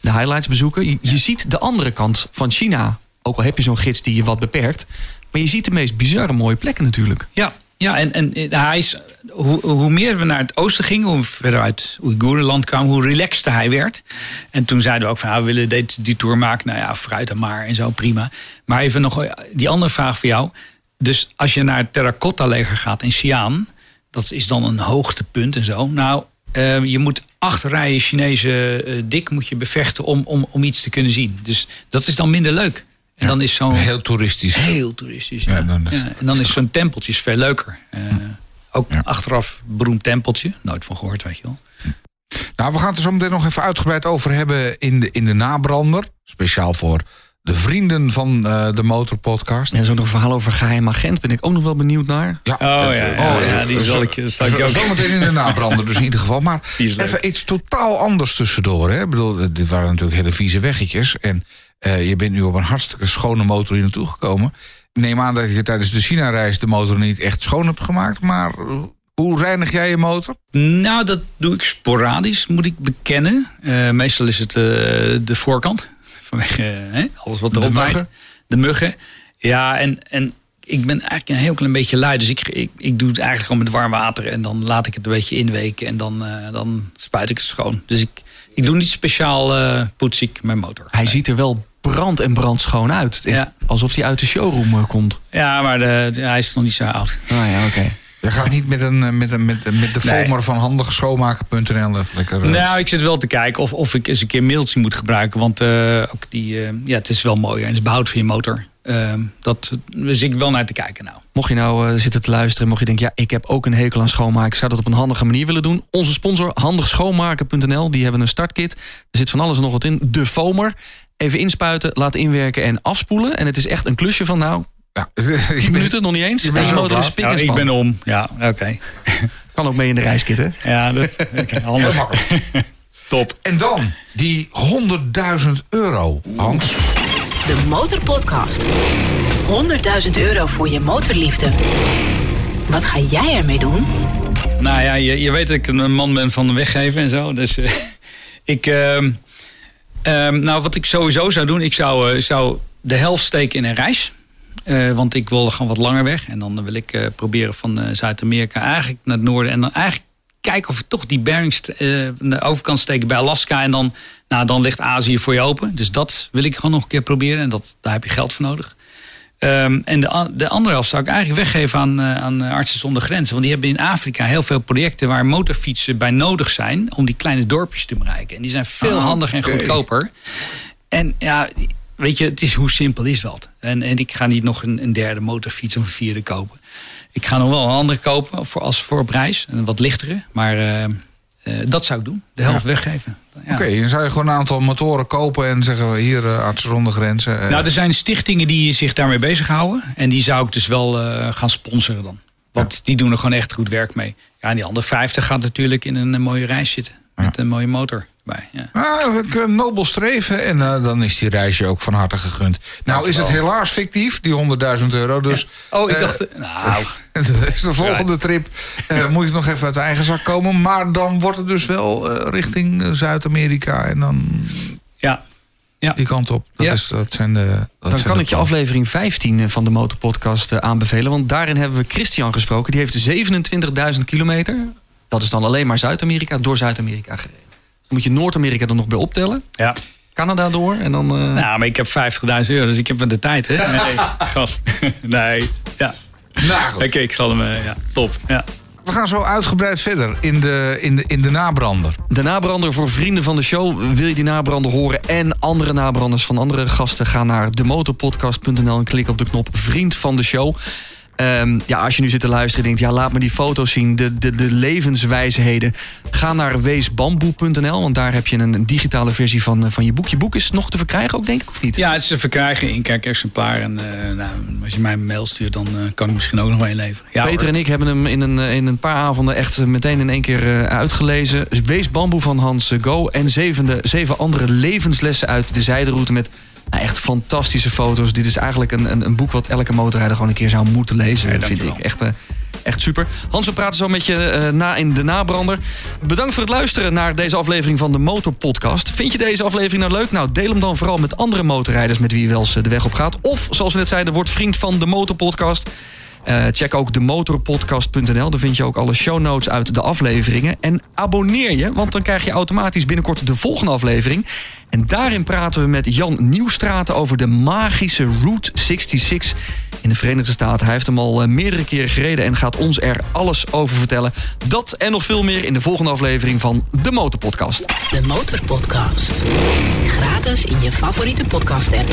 de highlights bezoeken. Je, je ziet de andere kant van China. Ook al heb je zo'n gids die je wat beperkt. Maar je ziet de meest bizarre mooie plekken natuurlijk. Ja, ja en, en hij is, hoe, hoe meer we naar het oosten gingen, hoe verder uit Oeigoerenland kwamen, hoe relaxter hij werd. En toen zeiden we ook van, nou, we willen dit, die tour maken. Nou ja, fruit en maar en zo, prima. Maar even nog die andere vraag voor jou. Dus als je naar het terracotta-leger gaat in Xi'an, dat is dan een hoogtepunt en zo. Nou, eh, je moet acht rijen Chinezen eh, dik moet je bevechten om, om, om iets te kunnen zien. Dus dat is dan minder leuk. En dan is zo'n Heel toeristisch. Heel toeristisch. Ja. Ja, dan is- Ja, en dan is zo'n tempeltje veel leuker. Eh, ook Ja. achteraf beroemd tempeltje. Nooit van gehoord, weet je wel. Nou, we gaan het er zo meteen nog even uitgebreid over hebben in de, in de nabrander. Speciaal voor de vrienden van eh, de Motorpodcast. En zo nog een verhaal over geheim agent. Ben ik ook nog wel benieuwd naar. Ja, Oh, dat, ja, eh, ja, oh, ja, die zal ik- zal ik zo- ook- Zometeen in de nabrander dus in ieder geval. Maar is even iets totaal anders tussendoor. Hè? Ik bedoel, eh, dit waren natuurlijk hele vieze weggetjes. En eh, je bent nu op een hartstikke schone motor hier naartoe gekomen. Neem aan dat je tijdens de China-reis de motor niet echt schoon hebt gemaakt. Maar eh, hoe reinig jij je motor? Nou, dat doe ik sporadisch, moet ik bekennen. Eh, meestal is het eh, de voorkant. Vanwege hè, alles wat erop waait. De muggen. Ja, en, en ik ben eigenlijk een heel klein beetje lui. Dus ik, ik, ik doe het eigenlijk gewoon met warm water. En dan laat ik het een beetje inweken. En dan, eh, dan spuit ik het schoon. Dus ik, ik doe niet speciaal eh poets ik mijn motor. Hij ziet er wel brand en brandschoon uit. Ja. Alsof hij uit de showroom eh, komt. Ja, maar de, de- hij is nog niet zo oud. Ah ja, oké. Je gaat niet met, een, met, een, met, met de Nee. foamer van handigschoonmaken.nl even lekker... eh, Nou, ik zit wel te kijken of, of ik eens een keer mailtje moet gebruiken. Want eh, ook die, eh, ja, het is wel mooier en het is behoud van je motor. Ehm, dat dus ik wel naar te kijken nou. Mocht je nou zitten te luisteren, mocht je denken... ja, ik heb ook een hekel aan schoonmaken. Ik zou dat op een handige manier willen doen. Onze sponsor, handigschoonmaken.nl, die hebben een startkit. Er zit van alles en nog wat in. De foamer. Even inspuiten, laten inwerken en afspoelen. En het is echt een klusje van, nou, ja, 10 minuten, nog niet eens. je En motor is en Nou, ik ben om. Ja, oké. Kan ook mee in de reiskit, hè? Ja, dat Heel handig. makkelijk. Top. En dan die 100.000 euro, Hans. de Motorpodcast. 100.000 euro voor je motorliefde. Wat ga jij ermee doen? Nou ja, je, je weet dat ik een man ben van weggeven en zo. Dus eh, ik. ehm, ehm, nou, wat ik sowieso zou doen, ik zou, eh, zou de helft steken in een reis. Eh, want ik wil gewoon wat langer weg. En dan wil ik eh, proberen van Zuid-Amerika eigenlijk naar het noorden. En dan eigenlijk kijken of ik toch die Berings eh, de overkant steken bij Alaska. En dan, nou, dan ligt Azië voor je open. Dus dat wil ik gewoon nog een keer proberen. En dat, daar heb je geld voor nodig. Ehm, en de, de andere helft zou ik eigenlijk weggeven aan, eh, aan Artsen zonder Grenzen. Want die hebben in Afrika heel veel projecten waar motorfietsen bij nodig zijn. om die kleine dorpjes te bereiken. En die zijn veel Ah, handiger en goedkoper. En ja, weet je, het is, hoe simpel is dat? En, en ik ga niet nog een, een derde motorfiets of een vierde kopen. Ik ga nog wel een andere kopen voor, als voor op reis. Een wat lichtere. Maar eh, eh, dat zou ik doen. De helft weggeven. Ja. Oké, dan zou je gewoon een aantal motoren kopen en zeggen we hier uh, artsen zonder grenzen. eh, Nou, er zijn stichtingen die zich daarmee bezighouden. En die zou ik dus wel eh, gaan sponsoren dan. Want die doen er gewoon echt goed werk mee. Ja, en die andere 50 gaat natuurlijk in een, eh, mooie reis zitten. Met een mooie motor bij. Ja. Ah, ik, een nobel streven en eh, dan is die reisje ook van harte gegund. Nou is het helaas fictief, die 100.000 euro. Dus Oh, ik eh, dacht... Nou, is de volgende trip eh, moet je nog even uit de eigen zak komen. Maar dan wordt het dus wel eh, richting eh, Zuid-Amerika en dan ja. Ja. die kant op. Dat, Ja. is, dat zijn de. Dat Dan zijn kan de ik je aflevering 15 van de Motorpodcast eh, aanbevelen. Want daarin hebben we Christian gesproken. Die heeft 27.000 kilometer. Dat is dan alleen maar Zuid-Amerika. Door Zuid-Amerika gereden. Dan moet je Noord-Amerika er nog bij optellen. ja. Canada door. En dan... eh, Nou, maar ik heb 50.000 euro, dus ik heb de tijd, hè? Nee, gast. Nee, ja. Nou, goed. Oké, ik zal hem... eh, ja, top. Ja. We gaan zo uitgebreid verder in de, in de, in de nabrander. De nabrander voor vrienden van de show. Wil je die nabrander horen en andere nabranders van andere gasten? Ga naar demotorpodcast.nl en klik op de knop vriend van de show. Ehm, ja, als je nu zit te luisteren en denkt, ja, laat me die foto's zien, de, de, de levenswijsheden. Ga naar weesbamboe.nl, want daar heb je een, een digitale versie van, eh, van je boek. Je boek is nog te verkrijgen ook, denk ik, of niet? ja, het is te verkrijgen in kijkexemplaar. En eh, nou, als je mij een mail stuurt, dan eh, kan ik misschien ook nog wel inleveren. Ja, Peter hoor. en ik hebben hem in een, in een paar avonden echt meteen in één keer uitgelezen. Wees Bamboe van Hans Go. En zevende, zeven andere levenslessen uit de zijderoute met nou, echt fantastische foto's. Dit is eigenlijk een, een, een boek wat elke motorrijder gewoon een keer zou moeten lezen, Ja, vind ik. Echt, eh, echt super. Hans, we praten zo met je eh, na in de nabrander. Bedankt voor het luisteren naar deze aflevering van de Motorpodcast. Vind je deze aflevering nou leuk? Nou, deel hem dan vooral met andere motorrijders met wie je wel eens eh, de weg op gaat. Of, zoals we net zeiden, word vriend van de Motorpodcast. Eh, check ook demotorpodcast.nl. Daar vind je ook alle show notes uit de afleveringen. En abonneer je, want dan krijg je automatisch binnenkort de volgende aflevering. En daarin praten we met Jan Nieuwstraten over de magische Route 66 in de Verenigde Staten. Hij heeft hem al eh, meerdere keren gereden en gaat ons er alles over vertellen. Dat en nog veel meer in de volgende aflevering van de Motorpodcast. De Motorpodcast. Gratis in je favoriete podcast-app.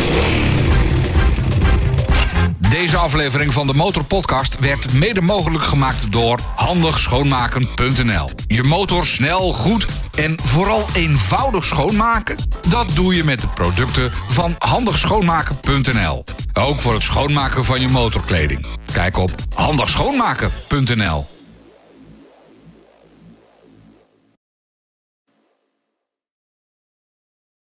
Deze aflevering van de Motorpodcast werd mede mogelijk gemaakt door handigschoonmaken.nl. Je motor snel, goed en vooral eenvoudig schoonmaken? Dat doe je met de producten van handigschoonmaken.nl. Ook voor het schoonmaken van je motorkleding. Kijk op handigschoonmaken.nl.